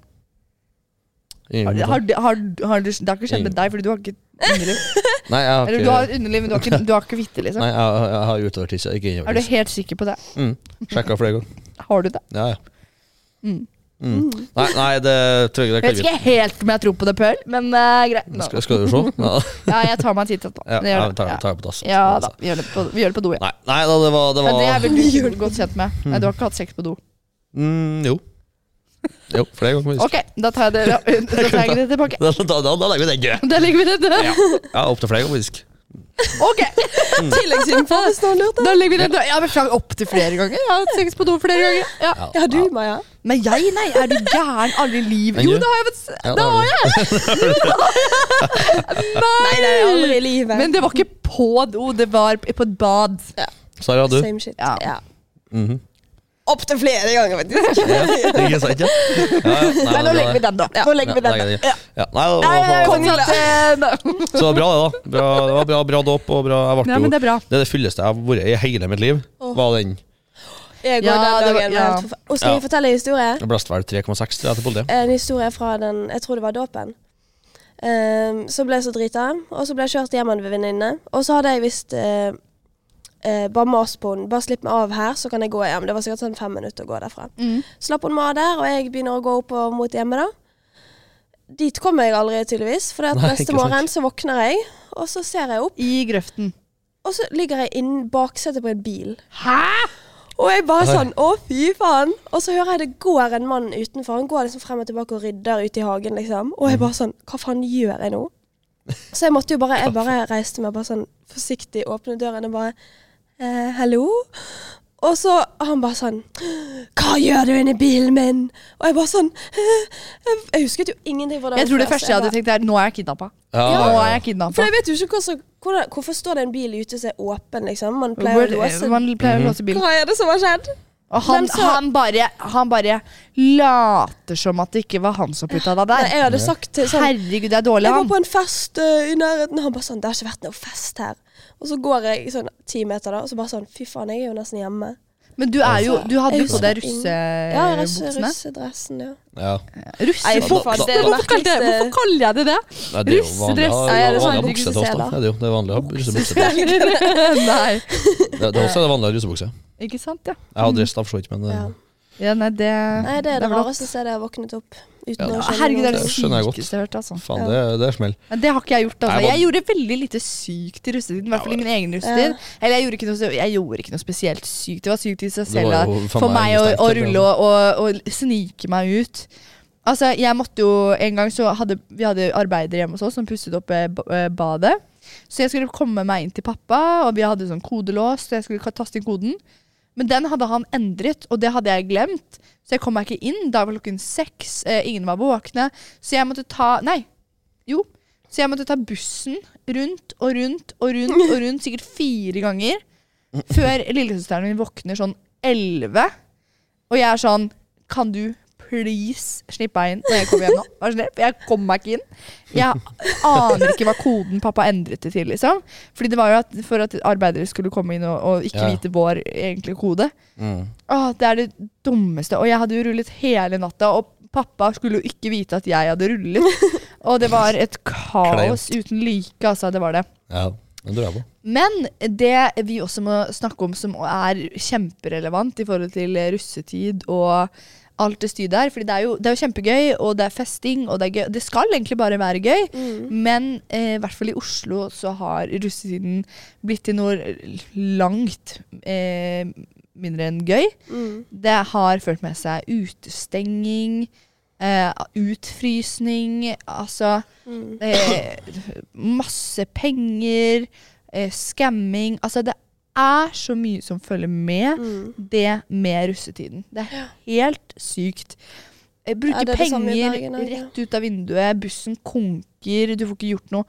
Ingen Har, har, har, har, du- det har ikke skjedd med deg, fordi du har ikke underliv. Nei, jeg har Eller ikke du har underliv, men du har ikke, du har ikke fitte, liksom. Nei, jeg, jeg har utovertiss, ikke Er du helt sikker på det? Mm. Sjekka flere ganger. Har du det? Ja, ja. Mm. Mm. Nei, nei, det tror jeg det Jeg vet ikke helt om jeg tror på det pøl, men uh, greit. Skal, skal du se? Ja, Ja, jeg tar meg en titt etterpå. ja, ja, vi tar, det på dass. Ja da, vi gjør det på, vi gjør det på do, ja. Nei, nei da, det var, det Men det er var vel du ikke godt kjent med. Nei, du har ikke hatt sex på do. mm, Jo. Jo, flere ganger. Ok, da tar jeg det, da tar jeg det tilbake. Da, da, da, da legger vi den død. Da legger vi det død. Ja, ja opptil flere ganger faktisk. Ok, Tilleggsinfo hvis noen lurte. da legger vi det. Jeg har beklaget opptil flere ganger. Jeg har hatt sex på do flere ganger. Ja. Ja, du, Maja. Men jeg, nei, er du gæren aldri i livet? Men Jo, du- det har jeg vet Ja, Det har jeg! Nei, nei, aldri i livet. Men det var ikke på do, det var på et bad. Sara, du? Same shit. Ja. Ja. Mhm. Opptil flere ganger, faktisk. Ja, ikke sant, ja? ja, ja. Nei, Men nå legger vi den, da. Ja. Nå legger vi den, da. Ja. Ja, nei, det var, så bra, det, da. Bra, det var bra, bra dåp, og bra Jeg ble Ja, jo men det er bra. Det er det fylleste jeg har vært i hele mitt liv. Var den Jeg går Ja, den det var- dagen. ja. Og skal Ja. jeg fortelle en historie? Det ble vel 3,6 til politiet. En historie fra den Jeg tror det var dåpen. Um, så ble jeg så drita, og så ble jeg kjørt hjem av en venninne. Og så hadde jeg visst eh, eh, bare mas på henne. Bare slipp meg av her, så kan jeg gå hjem. Det var sikkert sånn fem minutter å gå derfra. Mm. Slapp hun meg av der, og jeg begynner å gå opp og mot hjemmet, da. Dit kommer jeg aldri, tydeligvis. For Nei, neste morgen så våkner jeg, og så ser jeg opp, I grøften. og så ligger jeg innen baksetet på en bil. Hæ?! Og jeg bare sånn Å, fy faen. Og så hører jeg det går en mann utenfor. Han går liksom frem og tilbake og rydder ute i hagen, liksom. Og jeg bare sånn Hva faen gjør jeg nå? Så jeg måtte jo bare Jeg bare reiste meg bare sånn forsiktig, åpne døren og bare eh, Hallo? Og så han bare sånn Hva gjør du inni bilen min? Og jeg bare sånn «Eh, Jeg, jeg husket jo ingenting Jeg tror det første jeg hadde tenkt, er nå er jeg kidnappa. Ja, Nå ja, er ja. jeg kidnappa. For jeg vet jo ikke hvordan, hvordan, hvorfor står det en bil ute som er åpen, liksom. Man pleier å låse Man pleier å Mhm. låse bilen. Hva er det som har skjedd? Og han, så- han, bare, han bare later som at det ikke var han som putta deg Nei, der. jeg hadde sagt til sånn Herregud, det er dårlig, Jeg var på en fest uh, i nærheten, og han bare sånn 'Det har ikke vært noe fest her'. Og så går jeg sånn ti meter, da, og så bare sånn 'Fy faen, jeg er jo nesten hjemme'. Men du er jo Du hadde jo på deg russebuksene. Ja, russedressen, ja. ja. Russe... Nei, Hvorfor er kaller jeg- det det? Nei, det er jo vanlig, Russedress. å- er vanlig sånn ha du bukse til oss, da. Det er jo. Vanlig å ha russebukse. Det, Nei. det er også det vanlige å ha russebukse. Ikke sant, ja. Jeg har dress da, for så vidt, men ja. eh, ja nei, det Nei, det er det rareste stedet jeg har våknet opp uten Ja. å skjønne Herregud, det er det Det skjønner jeg godt. sykeste jeg har hørt. Altså. faen, det, det er smell. Men det har ikke jeg gjort. Altså. Jeg gjorde veldig lite sykt i russetiden. I hvert fall i min egen russetid. Eller jeg gjorde, ikke noe, jeg gjorde ikke noe spesielt sykt. Det var sykt i seg selv jo for meg å, å rulle og, og, og snike meg ut. Altså, jeg måtte jo En gang så hadde vi hadde arbeidere hjemme hos oss som pusset opp eh, eh, badet. Så jeg skulle komme meg inn til pappa, og vi hadde sånn kodelås, så jeg skulle taste inn koden. Men den hadde han endret, og det hadde jeg glemt. Så jeg kom meg ikke inn. Da var klokken seks, eh, ingen var våkne. Så jeg måtte ta Nei, jo. Så jeg måtte ta bussen rundt og rundt og rundt og rundt, sikkert fire ganger, før lillesøsteren min våkner sånn elleve. Og jeg er sånn Kan du please slipp meg inn når jeg kommer hjem nå? Vær snill, jeg kommer meg ikke inn. Jeg aner ikke hva koden pappa endret det til, liksom. Fordi det var jo at, for at arbeidere skulle komme inn og, og ikke Ja. vite vår egentlige kode. Mm. Åh, det er det dummeste. Og jeg hadde jo rullet hele natta, og pappa skulle jo ikke vite at jeg hadde rullet. Og det var et kaos uten like, altså. Det var det. Ja, det tror jeg på. Men det vi også må snakke om som er kjemperelevant i forhold til russetid og alt det styret der. Fordi det det er jo kjempegøy, og det er festing, og det er gøy. Det skal egentlig bare være gøy. Mm. Men eh, i hvert fall i Oslo så har russetiden blitt til noe langt eh, mindre enn gøy. Mm. Det har ført med seg utestenging, eh, utfrysning, altså Mm. eh, masse penger, eh, skamming Altså det er så mye som følger med Mm. det med russetiden. Det er helt sykt. Eh, Bruke Ja, er penger dagen, rett ut av vinduet, bussen konker, du får ikke gjort noe.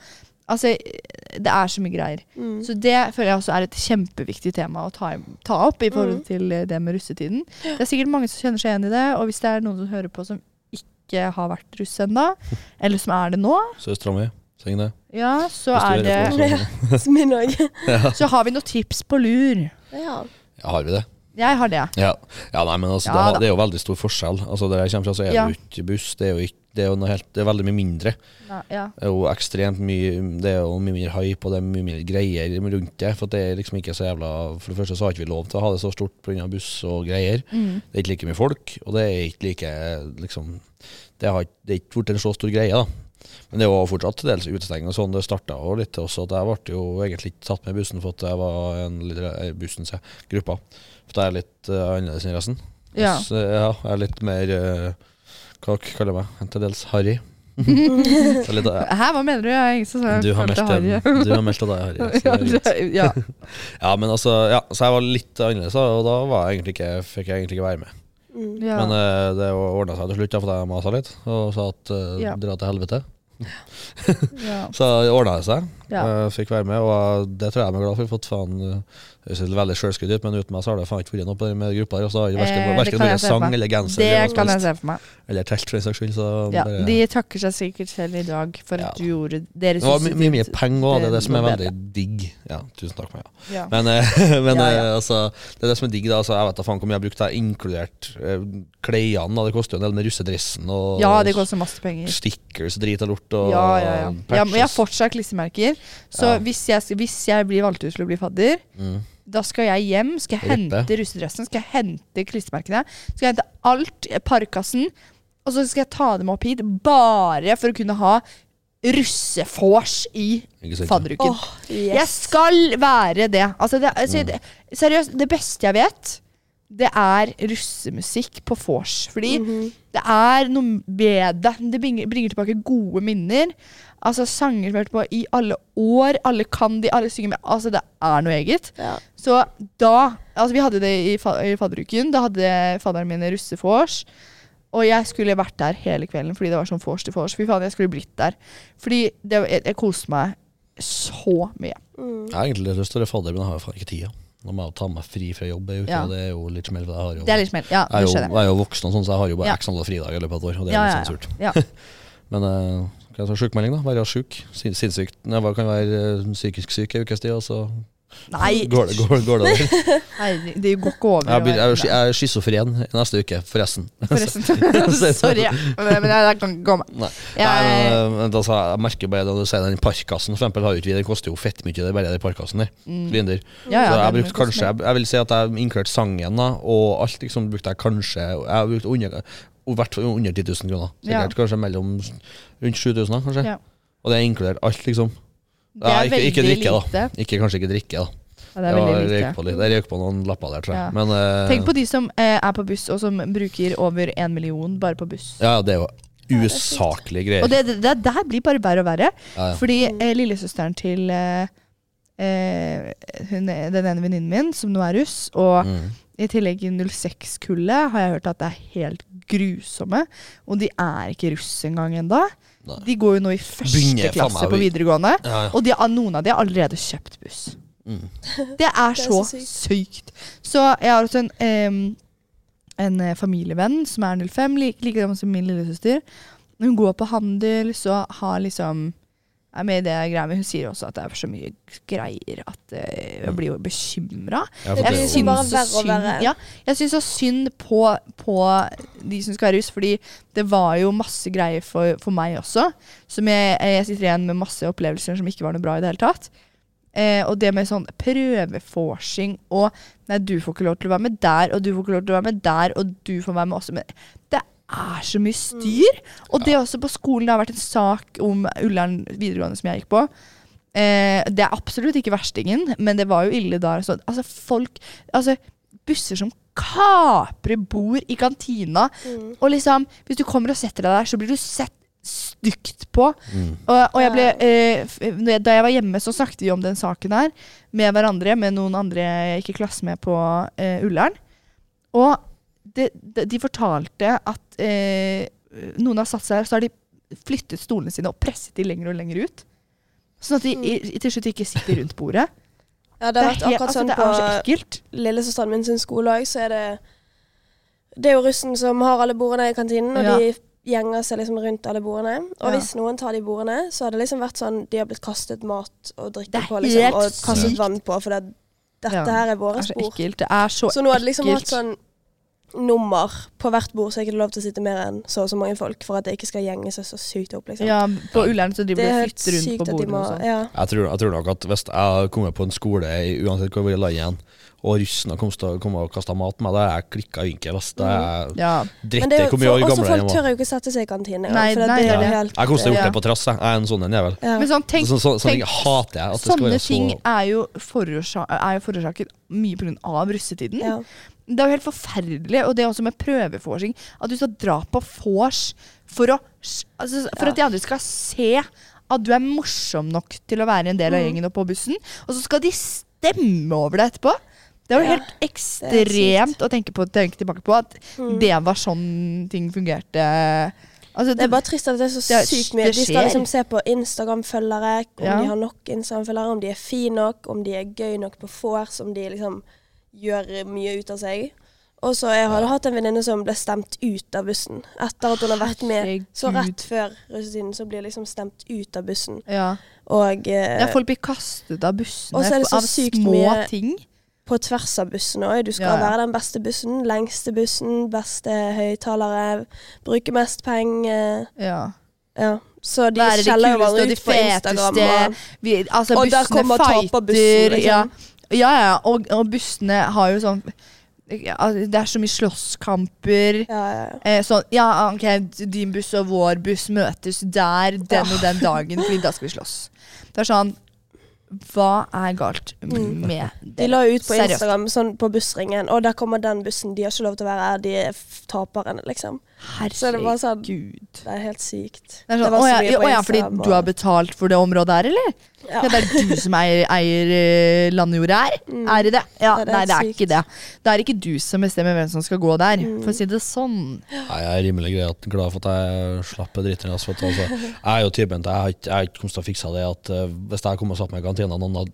Altså, eh, det er så mye greier. Mm. Så det føler jeg også er et kjempeviktig tema å ta, ta opp i forhold Mm. til eh, det med russetiden. Det er sikkert mange som kjenner seg igjen i det, og hvis det er noen som hører på som ikke har vært russ ennå, eller som er det nå, Søstera mi, syng det. ja, så er det Min òg. Så har vi noen tips på lur. Ja. Ja, har vi det? Jeg har det. Ja, ja nei, men altså, Ja det, det er jo veldig stor forskjell. Altså, Der jeg kommer fra, så er Ja. det jo ikke buss. Det er jo, ikke, det er jo noe helt, det er veldig mye mindre. Nei, ja. Det er jo ekstremt mye Det er jo mye mindre hype, og det er mye mindre greier rundt det. For det er liksom ikke så jævla For det første så har ikke vi lov til å ha det så stort pga. buss og greier. Mm. Det er ikke like mye folk, og det er ikke like liksom Det, har, det er ikke blitt en så stor greie, da. Men det var fortsatt til dels utestenging og sånn. Det starta jo litt også at jeg ble jo egentlig ikke tatt med i bussen for at jeg var en litt eh, bussen, se, gruppa. For jeg er litt uh, annerledes enn resten. Ja. Så, ja, jeg er litt mer uh, Hva kaller jeg meg? Til dels harry. Litt, uh, Hæ, hva mener du? Jeg sa du har meldt en- du har meldt deg harry. ja, ja. Ja, men altså, ja, så jeg var litt annerledes, og da var jeg egentlig ikke, fikk jeg egentlig ikke være med. Mm. ja. Men uh, det ordna seg til slutt, for jeg masa litt og sa at uh, Ja. dra til helvete. Så ordna det seg. Ja. Jeg fikk være med, og det tror jeg vi er glad for. Fått faen uh, Det ser veldig sjølskryt ut, men uten meg så har det faen ikke vært noe på den med gruppa der. Og så har det verken, vært for sang eller genser Det kan jeg se for meg. eller telt, for den saks skyld. Så Ja, bare, de takker seg sikkert selv i dag for Ja. at du gjorde deres det var my- mye, mye penger òg, det er det som er veldig digg. Ja, tusen takk. Meg, Ja. Men, eh, men Ja, ja. eh, altså, det er det som er digg. da altså, Jeg vet da faen hvor mye jeg har brukt. Jeg inkludert uh, klærne. Det koster jo en del med russedressen og ja, det koster masse penger. stickers drit og lort. Og Ja, ja, ja. ja men jeg har fortsatt klissemerker, Så Ja. hvis, jeg, hvis jeg blir valgt ut til å bli fadder, Mm. Da skal jeg hjem, skal jeg Rippe. hente russedressen, skal jeg hente klistremerkene, skal jeg hente alt, eh, parkassen, og så skal jeg ta dem opp hit bare for å kunne ha russefors i fadderuken. Oh, yes. Jeg skal være det. Altså, det, altså, Mm. det seriøst, det beste jeg vet, det er russemusikk på vors. Fordi Mhm. det er noe med det. Det bringer, bringer tilbake gode minner. Altså Sanger som jeg har hørt på i alle år. Alle kan de, alle synger med. Altså Det er noe eget. Ja. Så da Altså Vi hadde det i, fa i fadderuken. Da hadde fadderen min russefors. Og jeg skulle vært der hele kvelden fordi det var sånn vors til vors. Fy faen, jeg skulle blitt der. Fordi det, jeg, jeg koste meg så mye. Mm. Jeg har egentlig lyst til å være fadder, men jeg har jo faen ikke tida. Nå må jeg ta meg fri fra jobb ei uke, Ja. og det er jo litt smell. Jeg har jo, Det er litt smell. Ja, jeg, er jo, jeg. er jo voksen, og sånn, så jeg har jo bare Ja. x antall fridager i løpet av et år. Og det er Ja, litt sånn surt. ja. Men uh, kan jeg sjukmelding, da? Være sjuk? Sin, sinnssykt. Hva kan være eh, psykisk syk en ukes tid, og så Nei, går det, går, går det over. nei, det går ikke over. Jeg, blir, jeg, jeg er schizofren neste uke, forresten. Forresten. Sorry. Men, jeg kan ikke gå med. Nei. Jeg, Nei, men, sa jeg, jeg merker bare da du sier den parkassen, for eksempel, har jo ikke vi, den koster jo fett mye, det bare den parkassen der. mm, ja, ja, så jeg brukte kanskje jeg, jeg vil si at jeg inkludert sangen da og alt liksom brukte jeg kanskje Jeg har brukt under, i hvert fall under 10 000 kroner. Ja. Kanskje mellom rundt 7000, kanskje. Ja. Og det er inkludert alt, liksom. Det er ikke- ikke veldig lite. da. Ikke, kanskje ikke drikke, da. Ja, det røyk på. På noen lapper der, tror jeg. Ja. Men uh, Tenk på de som uh, er på buss, og som bruker over én million bare på buss. Ja, det er jo usaklige greier. Og det, det, det der blir bare verre og verre. ja. Fordi uh, lillesøsteren til hun, den ene venninnen min, som nå er russ, og Mm. i tillegg 06-kullet har jeg hørt at det er helt grusomme. Og de er ikke russ engang ennå. Nei. De går jo nå i første Begynner klasse på videregående. Ja, ja. Og de, noen av de har allerede kjøpt buss. Mm. Det er Det er så, så sykt. sykt. Så jeg har også en, um, en eh, familievenn som er 05, like, like gammel som min lillesøster. Hun går på handel, så har liksom er med i det greia, men hun sier også at det er så mye greier at eh, jeg blir jo bekymra. Ja, jeg bare så verre synd- verre. Ja, jeg syns så synd på, på de som skal være russ, fordi det var jo masse greier for, for meg også. Som jeg, jeg sitter igjen med masse opplevelser som ikke var noe bra i det hele tatt. Eh, og det med sånn prøveforsing og Nei, du får ikke lov til å være med der, og du får ikke lov til å være med der, og du får være med også. Men det er så mye styr. Og det også på skolen. Det har vært en sak om Ullern videregående som jeg gikk på. Eh, det er absolutt ikke verstingen, men det var jo ille da. Så, altså, folk Altså, busser som kaprer bord i kantina. Mm. Og liksom, hvis du kommer og setter deg der, så blir du sett stygt på. Mm. Og, og jeg ble, eh, da jeg var hjemme, så snakket vi om den saken her med hverandre, med noen andre jeg gikk i klasse med på eh, Ullern. Og det, de, de fortalte at eh, noen har satt seg her, så har de flyttet stolene sine og presset de lenger og lenger ut. Sånn at de i, i, til slutt ikke sitter rundt bordet. Ja, det har vært akkurat altså, sånn det er så på ekkelt. lillesøsteren min sin skole òg, så er det Det er jo russen som har alle bordene i kantinen, og Ja. de gjenger seg liksom rundt alle bordene. Og Ja. hvis noen tar de bordene, så har det liksom vært sånn de har blitt kastet mat og Det drikke på, liksom, og kastet sykt. vann på, for det, Dette Ja. her er Det våre er så spor. ekkelt. Det er så, Så nå hadde liksom ekkelt. hatt sånn nummer på hvert bord, så jeg ikke lov til å sitte mer enn så og så mange folk, for at det ikke skal gjenge seg så sykt opp, liksom. Ja, på Ullern så de blir flyttet rundt sykt på bordet bordene må og sånn. ja. Jeg tror, jeg tror nok at hvis jeg hadde kommet på en skole, uansett hvor vi la igjen, og russen å komme og kasta mat på meg, da er jeg klikka vinkel. Hvis det er Ja. Men dritt det i jo, hvor mye også gammel folk tør jo ikke sette seg i kantinen. Nei, for nei, det. helt Jeg kommer til å gjort Ja. det på trass. Jeg Jeg er en sånn en jævel. ja. Men sånn, tenk, Så, så, så, tenk hater jeg. Sånne så ting er jo forårsaket mye pga. russetiden. Ja. Det er jo helt forferdelig, og det også med prøveforsing. At du skal dra på vors for, å, altså, for Ja. at de andre skal se at du er morsom nok til å være en del av Mm. gjengen og på bussen. Og så skal de stemme over deg etterpå. Det er jo Ja, helt ekstremt å tenke, på, tenke tilbake på at Mm. det var sånn ting fungerte. Altså, Det er bare trist at det er så Det er- sykt mye. De skal liksom se på Instagram-følgere, om Ja. de har nok Instagram-følgere, om de er fine nok, om de er gøy nok på vors, om de liksom gjør mye ut av seg. Og så Jeg hadde hatt en venninne som ble stemt ut av bussen etter at hun har vært med. Så rett før russetiden så blir liksom stemt ut av bussen. ja. Og eh, ja, folk blir kastet av bussene av små ting. på tvers av bussen òg. Du skal Ja, ja. være den beste bussen, lengste bussen, beste høyttalere, bruke mest penger. Ja. Ja. Så de skjeller jo bare hverandre ut på Instagram. Og, Vi, altså, Og der kommer taperbussen, liksom. Ja, ja, ja. Og, og bussene har jo sånn ja, Det er så mye slåsskamper. ja, ja, ja. Eh, sånn, ja, ok, din buss og vår buss møtes der den og den dagen, fordi da skal vi slåss. Det er sånn Hva er galt Mm. det? De la ut på. Instagram sånn på bussringen, og der kommer den bussen. De har ikke lov til å være her, de er taperne, liksom. Så er det sånn Det er helt sykt. Det er sånn, var å, ja, å ja, fordi du har betalt for det området her, eller? ja. Det er du som eier, eier eh, landjordet her? Mm. Er det det? Ja, Det er nei, det er sykt. ikke det. Det er ikke du som bestemmer hvem som skal gå der, Mm. for å si det sånn. Nei, Jeg er rimelig greit glad for at jeg slapp dritten. Altså, for altså, jeg er jo typen til Jeg har ikke, kommet til å fikse det at eh, hvis jeg kom og satt meg i kantina, noen hadde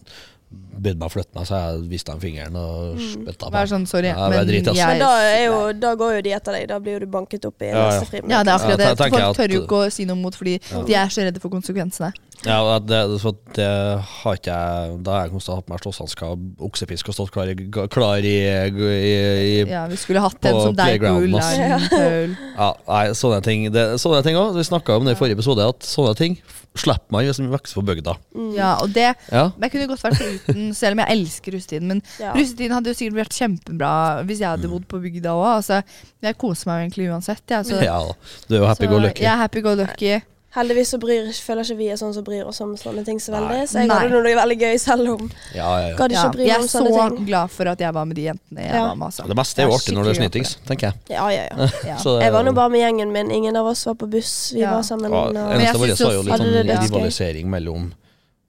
bedt meg flytte meg, så jeg viste dem fingeren og Mm. spytta på Vær sånn, sorry, Ja, men drit, jeg Men da, er jo, da går jo de etter deg. Da blir jo du banket opp i Ja, ja. neste friminutt. Ja, det er akkurat Ja, det. jeg Folk at- tør jo ikke å si noe mot, fordi Ja. de er så redde for konsekvensene. Ja, det, så det har ikke jeg Da har jeg konstant hatt å ha på meg slåsshansker og oksepisk og stått klar i, klar i, i, i Ja, vi skulle hatt en På som deg playgrounden, ass. Paul. Ja, nei, sånne ting det, Sånne ting også, Vi snakka om det i forrige episode, at sånne ting slipper man hvis man vokser på bygda. Mm. Ja, og det Ja. men Jeg kunne godt vært foruten, selv om jeg elsker russetiden. Men Ja. russetiden hadde jo sikkert vært kjempebra hvis jeg hadde bodd på bygda òg. Altså, jeg koser meg jo egentlig uansett. Ja, så, ja, du er jo happy så go lucky. Jeg er happy go lucky. Heldigvis så bryr, føler ikke vi er sånn som bryr oss om sånne ting så Nei. veldig. Så jeg Nei. hadde noe veldig gøy selv om Ja, ja, ja. Ikke Ja, bry jeg meg er om så sånne ting. glad for at jeg var med de jentene jeg Ja. var med. Altså. Det beste er jo er artig når det er snytings, tenker jeg. Ja, ja, ja. Ja. Jeg var er nå bare med gjengen min. Ingen av oss var på buss. Vi Ja. var sammen. Ja, eneste var jeg så var jo litt sånn det det rivalisering mellom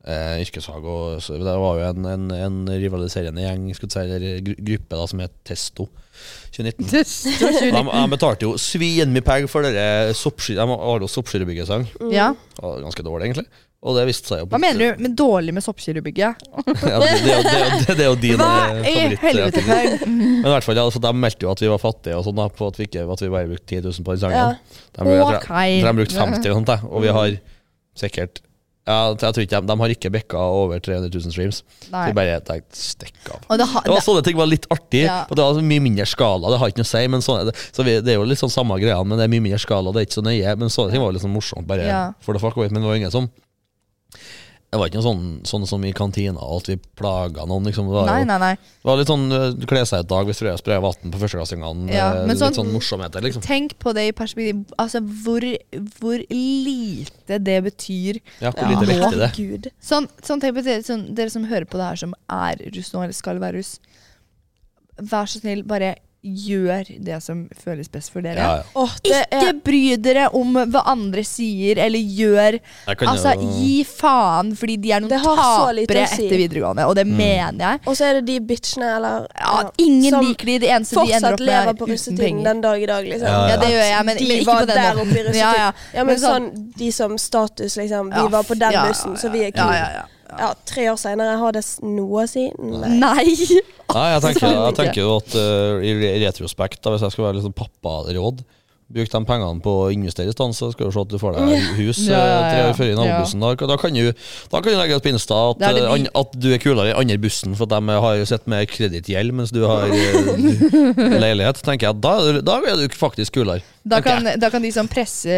eh, yrkeshag. og så, Det var jo en, en, en rivaliserende gjeng, skulle si, eller gruppe da, som het Testo 2019. Testo 2019. De, de betalte jo svinmye penger for dere soppskyr, De har jo soppskyrrebyggesang. Mm. Ja. Ganske dårlig, egentlig. Og det viste seg jo Hva mener du med dårlig med soppskyrrebygget? Ja, det, det, er jo- det, er det, det er jo din eh, favoritt. Men i hvert fall, ja, altså, de meldte jo at vi var fattige, og sånn da, på at vi, ikke, at vi bare brukte 10 000 på den sangen. Ja. De, okay. tror de brukte 50 og sånt, da, og vi har sikkert ja, jeg tror ikke de, de har ikke bikka over 300 000 streams. Så Nei. vi bare tenkte stikk av. Og det, ha, Det var Sånne ting var litt artig, Ja. og det var mye mindre skala. Det har ikke noe å si, men sånne, så vi, det er jo litt sånn samme greia, men det er mye mindre skala, det er ikke så nøye. Men sånne ting var litt sånn morsomt, bare Ja. for det fuck away, men det var ingen som Det var ikke noe sånn, sånn som i kantina, at vi plaga noen. Liksom. Det, var nei, jo, nei, nei. det var litt sånn uh, kle seg et dag hvis du sprayer vann på førsteklassingene. Ja, eh, men litt sånn- sånn morsomheter, liksom. Tenk på det i perspektiv Altså, hvor, hvor lite det betyr. Ja, hvor lite viktig det Gud. Sånn, sånn tenk på det, sånn, dere som hører på det her, som er russ nå, eller skal være russ. Vær så snill, bare gjør det som føles best for dere. Ja, ja. Åh, det Ikke er bry dere om hva andre sier, eller gjør Altså, jo- gi faen, fordi de er noen tapere si. etter videregående, og det Mm. mener jeg. Og så er det de bitchene, eller Ja, ingen som liker de, det eneste de ender opp lever på uten penger. den dag i dag, liksom. Ja, Ja, det gjør jeg, men, de men ikke var på den der måten. oppe i russetiden. Ja, ja. Ja, men Men sånn, de som status, liksom. Vi Ja, var på den ja, bussen, så vi er Ja, kule. Ja, tre år senere, har det noe å si? Nei. Nei! Nei, jeg tenker, jeg tenker jo at uh, i retrospekt, da, hvis jeg skal være pappa råd papparåd Bruk de pengene på å investere i stand, så skal du se at du får deg hus Ja, ja, ja, tre år før i nabobussen. Da, da, kan du, da kan du legge ut på Insta at, Det det eh, at du er kulere i andre bussen, for at de har sett med kredittgjeld mens du har eh, leilighet. tenker jeg da, da er du faktisk kulere. Da kan, da kan de som presse,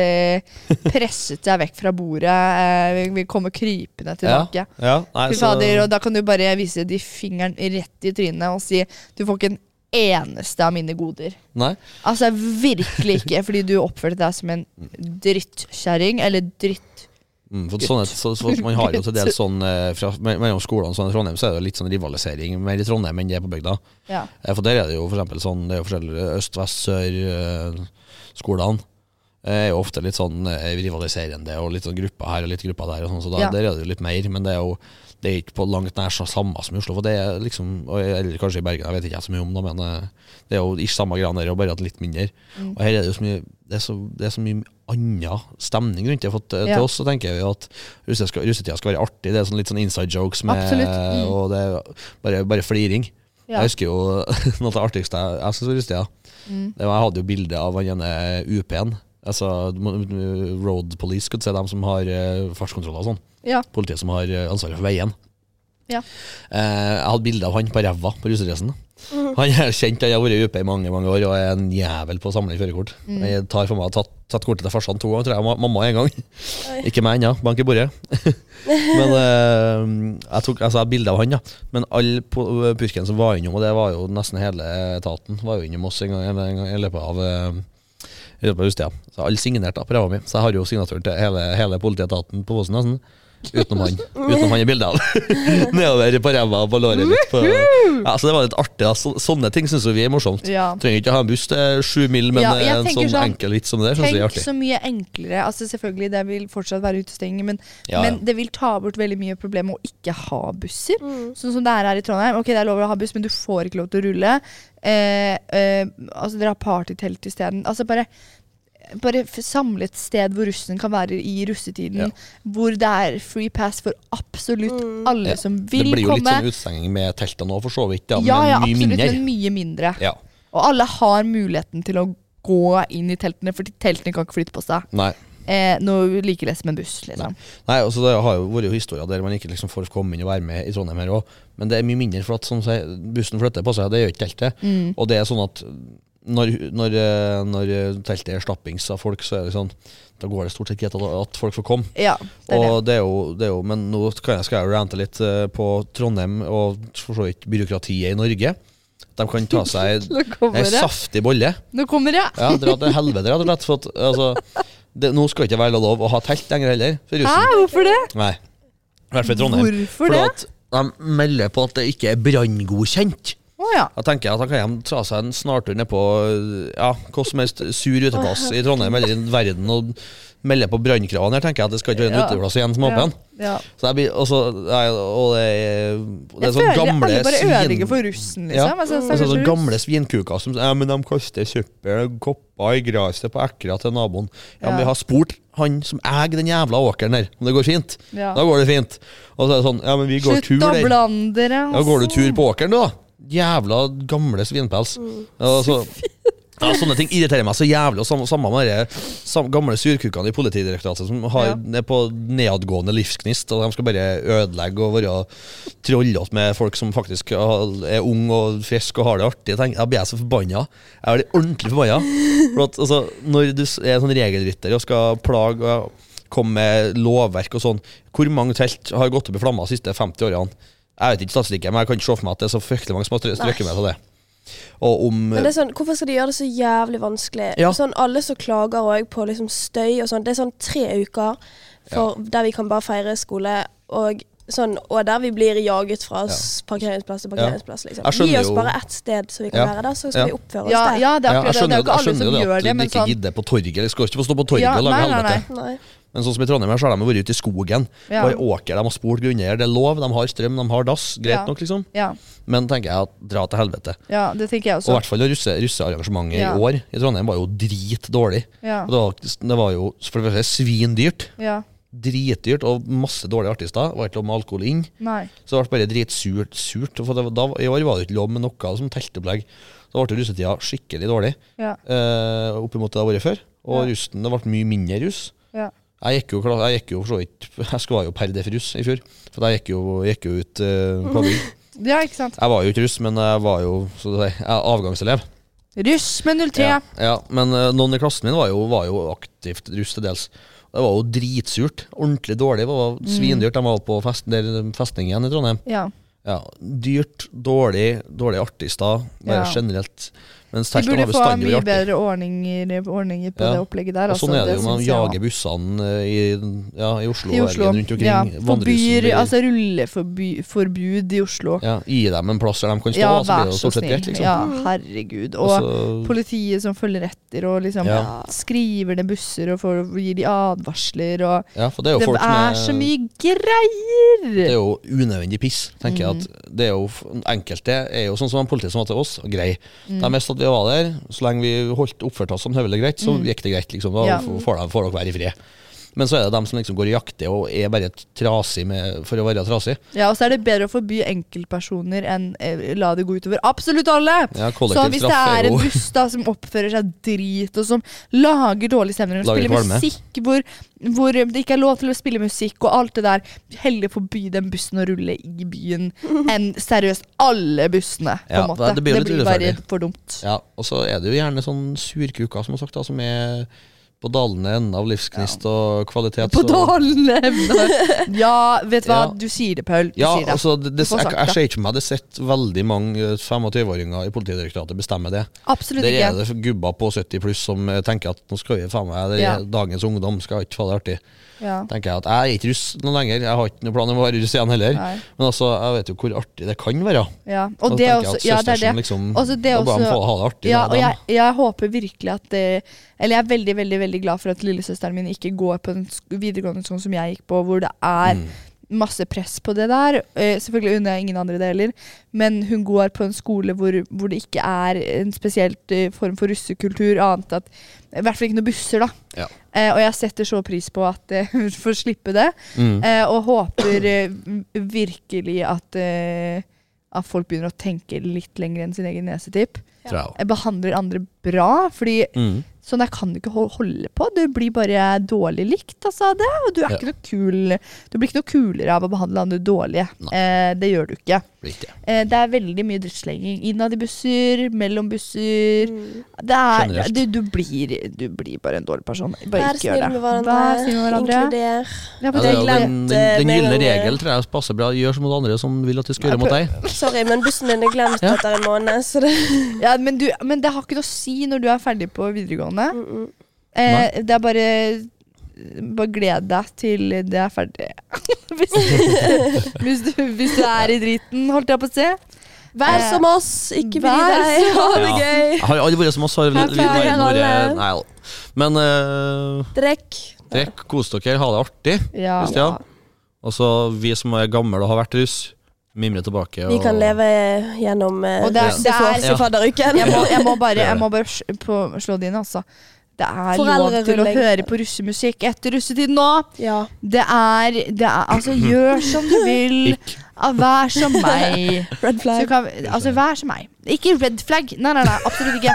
presset deg vekk fra bordet, eh, vil komme krypende tilbake. Ja, nei, så, fader, og da kan du bare vise de fingeren rett i trynet og si du får ikke en eneste av mine goder. nei. Altså virkelig ikke, fordi du oppførte deg som en drittkjerring, eller dritt... Mm, for sånne, så, så, man har jo til dels sånn eh, fra, me- Mellom skolene sånn, i Trondheim så er det litt sånn rivalisering mer i Trondheim enn det er på bygda. Ja. Eh, For der er det jo for sånn Det er jo forskjellige øst, vest, sør eh, skolene. eh, Er jo ofte litt sånn eh, rivaliserende og litt sånn grupper her og litt grupper der. Og sånn, så da, Ja. der er det jo litt mer, men det er jo det er ikke på langt nær så samme som i Oslo. For det er liksom, Eller kanskje i Bergen, jeg vet ikke jeg så mye om det, men eh, det er jo ikke samme greia der, bare at litt mindre. Mm. Og her er det jo så mye Det er så, det er så mye annen stemning rundt det. For eh, Ja. til oss så tenker vi at russetida skal, skal være artig. Det er sånn litt sånn inside jokes med. Mm. Og det er bare, bare fliring. Ja. Jeg husker jo noe av det artigste jeg, jeg syns var russetida. Mm. Det var, jeg hadde jo bilde av han ene UP-en. Altså Road Police, skulle si, de som har eh, fartskontroller og sånn. Ja. Politiet som har eh, ansvaret for veien. Ja. Eh, jeg hadde bilde av han på ræva på russedressen. Han er kjent, han har vært UP i mange mange år og er en jævel på å samle førerkort. Mm. Jeg tar for meg har tatt, tatt kortet til farsan to ganger, tror jeg. Ma- Mamma en gang. Ikke meg ennå, bank i bordet. Men eh, jeg tok altså, bilde av han, ja. Men alle på purken som var innom, og det var jo nesten hele etaten, var jo innom oss en gang, i løpet av i løpet av. Så alle signerte på mi. Så jeg har jo signaturen til hele, hele politietaten på Vossen, nesten. Utenom han. Utenom han i bildet av. Nedover på ræva og på låret mitt. På, ja, så det var litt artig. Da. Sånne ting syns vi er morsomt. Ja. Trenger ikke å ha en buss til sju mil, men Ja, jeg eh, en tenker sånn, sånn, enkel vits som det der syns vi er Tenk artig. så mye enklere. Altså Selvfølgelig, det vil fortsatt være utestenging, men, Ja, men ja. det vil ta bort veldig mye problem å ikke ha busser. Mm. Sånn som det er her i Trondheim. Ok, det er lov å ha buss, men du får ikke lov til å rulle. Eh, eh, altså Dere har partytelt isteden. Altså bare bare samlet samle et sted hvor russen kan være i russetiden. Ja. Hvor det er free pass for absolutt Mm. alle Ja, som Det blir jo litt sånn utstenging med teltene nå, for så vidt. Ja, ja, ja, men mye absolutt, mindre. men mye mindre. Ja. Og alle har muligheten til å gå inn i teltene, for teltene kan ikke flytte på seg. Nei. Eh, noe like lett som en buss, liksom. Nei, altså Det har jo vært jo historier der man ikke liksom får komme inn og være med i Trondheim her òg. Men det er mye mindre, for at sånn, sier, bussen flytter på seg, det gjør ikke teltet. Mm. Og det er sånn at når, når, eh, når teltet er slappings av folk, så er det sånn Da går det stort sett greit at, folk får komme. Ja, det er. Og det er, jo, det er jo Men nå skal jeg, skal jeg rante litt eh, på Trondheim og for så vidt byråkratiet i Norge. De kan ta seg ei saftig bolle. Nå kommer det. Ja, dra til helvete, rett og slett. For at, altså, det, nå skal ikke være lov å ha telt lenger heller. For Hæ, hvorfor det? Nei. I hvert fall i Trondheim. Hvorfor For det? at de melder på at det ikke er branngodkjent. Å ja. Da tenker jeg at han kan hjem ta seg en snartur nedpå ja, hva som helst sur uteplass i Trondheim eller i verden og melde på brannkravene her, tenker jeg at det skal ikke være en Ja. uteplass igjen som er åpen. ja. Så blir også, nei, og det er, det er sånn føler gamle alle bare svin... ødelegger for russen, liksom. Ja. Altså, Og så er det stakkars sånn gamle svinkuker som ja, men de kaster søppel, kopper i gresset på ekra til naboen. Ja, men vi har spurt han som eier den jævla åkeren her, om det går fint. Da går det fint. Og så er det sånn, ja, men vi går Slutt tur å der. blande dere. Ja, går du altså. tur på åkeren, du, da? Jævla gamle svinpels. Mm. så, ja, sånne ting irriterer meg så jævlig. Og samme, samme med de gamle surkukene i Politidirektoratet som har, Ja. er på nedadgående livsgnist, og de skal bare ødelegge og være trollete med folk som faktisk er unge og friske og har det artig. Jeg blir jeg så forbanna. Jeg blir ordentlig forbanna. For at, altså, når du er er sånn regelrytter og skal plage og komme med lovverk og sånn, hvor mange telt har gått opp i flammer de siste 50 årene? Jeg vet ikke statistikken, men jeg kan ikke se for meg at det er så fryktelig mange som har strøket med til det. Og om Men det er sånn, Hvorfor skal de gjøre det så jævlig vanskelig? Ja. Sånn Alle som klager òg på liksom støy og sånn, det er sånn tre uker for, der vi kan bare feire skole, og, sånn, og der vi blir jaget fra parkeringsplass til parkeringsplass. Liksom. Gi oss jo- bare ett sted så vi kan Ja. være der, så skal Ja. vi oppføre oss Ja, der. ja, det er Ja, akkurat jeg det. Det skjønner, er jo ikke jeg alle som skjønner jo gjør at de du ikke sånn gidder på torget. Eller skal ikke få stå på torget Ja, og lage helvete. Men sånn som i Trondheim her, så har de vært ute i skogen. Ja. Og i åker, de har spolt grunneier. Det er lov, de har strøm, de har dass. Greit Ja. nok, liksom. Ja, Men tenker jeg at dra til helvete. ja, det tenker jeg også. Og i hvert fall det russe, russearrangementet Ja. i år i Trondheim var jo dritdårlig. Ja, Og det var, det var jo for det første svindyrt. ja. Dritdyrt og masse dårlige artister. Var ikke lov med alkohol inn. Nei. Så det ble bare dritsurt. Surt, for det, da, I år var det ikke lov med noe som teltopplegg. Da ble russetida skikkelig dårlig Ja. eh, oppimot det det har vært før. Og Ja. rusten, det ble mye mindre russ. Ja. Jeg gikk jo, jeg gikk jo for så vidt Jeg skulle jo per def russ i fjor. For jeg gikk jo, gikk jo ut uh, klubbing. ja, ikke sant. Jeg var jo ikke russ, men jeg var jo så å si, jeg er avgangselev. Russ med 03. Ja, ja, men eh, noen i klassen min var jo, var jo aktivt russ til dels. Det var jo dritsurt. Ordentlig dårlig. Det var Mm. svindyrt. De var på fest, der festningen i Trondheim. Ja. Ja, Dyrt, dårlig, dårlige artister. Bare Ja. generelt. De burde få mye artig. bedre ordninger, ordninger på Ja. det opplegget der. Sånn altså, er det jo, man jager bussene eh, i, ja, i Oslo, I Oslo. eller rundt omkring. Ja, forbyr, altså rulleforbud i Oslo. ja, Gi dem en plass der de kan stå, Ja, så blir det stort sett greit. Liksom. Ja, herregud. Og Altså, politiet som følger etter og liksom Ja. skriver ned busser og får, gir de advarsler og ja, for det er jo Det folk er så mye greier! Det er jo unødvendig piss, tenker jeg. Mm. at det er jo Enkelte er jo sånn som politiet som var til oss, grei. Mm. De visste at vi var der. Så lenge vi holdt oppførte oss som høvelig greit, så Mm. gikk det greit. liksom Da Ja. får dere være i fred. Men så er det dem som liksom går i jakter og er bare trasig med, for å være trasig. Ja, og så er det bedre å forby enkeltpersoner enn eh, la det gå utover absolutt alle. Ja, Så hvis det er en buss da som oppfører seg drit, og som lager dårlig stemning og Lager spiller kvalme. musikk hvor, hvor det ikke er lov til å spille musikk og alt det der, heller forby den bussen å rulle i byen enn seriøst alle bussene, på Ja, en måte. det blir det blir bare for dumt. Ja, Og så er det jo gjerne sånn surkuker, som har sagt, da, som er på dalende enden av livsgnist og kvalitet. På så- dalende Ja, vet du hva? Ja. Du sier det, Paul. Du Ja, sier det. altså, det, det, Du jeg, jeg ser ikke for meg det sitter veldig mange eh, 25-åringer i Politidirektoratet bestemmer det. Absolutt Der er ikke. det gubber på 70 pluss som eh, tenker at nå skal vi faen meg det er Ja. Dagens ungdom skal ikke få det artig. Ja. Tenker jeg at Jeg er ikke russ noe lenger. Jeg har ikke noen plan om å være russ igjen heller. Nei. Men altså, jeg vet jo hvor artig det kan være. Ja. Og det er også at Ja, det er det. Liksom, Altså, det da bør de få ha det artig. Ja, og jeg, jeg håper virkelig at det, Eller jeg er veldig veldig, veldig glad for at lillesøsteren min ikke går på den videregående sånn som jeg gikk på, hvor det er Mm. masse press på det der. Eh, selvfølgelig unner jeg ingen andre det heller, men hun går på en skole hvor, hvor det ikke er en spesielt eh, form for russekultur, annet at I hvert fall ikke noen busser, da. Ja. Eh, og jeg setter så pris på at eh, hun får slippe det, Mm. eh, og håper eh, virkelig at at folk begynner å tenke litt lenger enn sin egen nesetipp. Ja. Jeg behandler andre bra, fordi Mm. Sånn der kan du ikke holde på. Du blir bare dårlig likt altså, det, og du er Ja. ikke noe kul Du blir ikke noe kulere av å behandle andre dårlig. Eh, det gjør du ikke. Blir ikke det. Eh, det er veldig mye drittslenging innad i busser, mellom busser. Mm. Det er, du, du, blir, du blir bare en dårlig person. Bare Vær ikke gjør det. Vær snill med hverandre. Inkluder. Ja, Ja, det det den, den, eh, den gylne regel tror jeg passer bra. Gjør som mot andre som vil at de skal gjøre mot deg. Sorry, men bussen min er glemt etter en måned, så det ja, men, du, men det har ikke noe å si når du er ferdig på videregående. Mm -mm. Eh, det er bare Bare gled deg til det er ferdig. hvis, hvis, du, hvis du er i driten, holdt jeg på å si. Vær Eh, som oss, ikke bry deg. Ha det Ja. gøy. Har aldri vært som oss. Har vi, vi, alle. Nei. Men uh, Drekk. drikk, kos dere, ha det artig. Ja. Ja. Og så vi som er gamle og har vært russ, mimre tilbake. Vi kan leve gjennom uh, Og det er- det er- ja. fadderuken. Jeg må, jeg må bare, jeg må bare på, slå det inn, altså. Det er lov til å høre på russemusikk etter russetid nå. Ja. Det er, det er Altså, gjør som du vil. Vær som meg. Red flag. kan, vi- altså, vær som meg. Ikke red flag. Nei, nei, nei, absolutt ikke.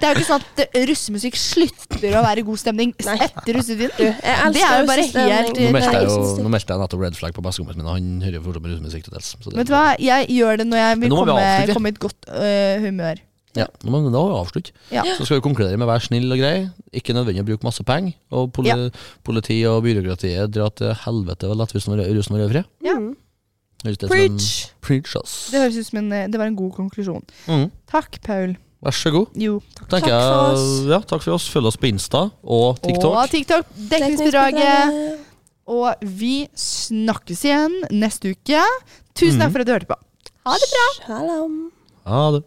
Det er jo ikke sånn at eh, russemusikk slutter å være god stemning Nei. etter russetiden. Det er jo bare helt- Nå meldte jeg nettopp red flag på bestekompisen min. og Han hører jo fortsatt på russemusikk til dels. Vet du hva, jeg gjør det når jeg vil komme, komme i et godt uh, humør. Ja, nå må vi avslutt. avslutte. Ja. Så skal vi konkludere med å være snill og grei. Ikke nødvendig å bruke masse penger. Og poli Ja. politi og byråkratiet drar til helvete og lettvis når rusen var fred. Ja. Mm. Det som en- Preach. Preach. Det høres ut som en, eh, det var en god konklusjon. Mm. Takk, Paul. Vær så god. Jo, takk. Takk for jeg- oss. Ja, takk for oss. Følg oss på Insta og TikTok. Og TikTok. Dekningsbidraget. Og vi snakkes igjen neste uke. Tusen takk mm. for at du hørte på. Ha det bra. Shalom. Ha det.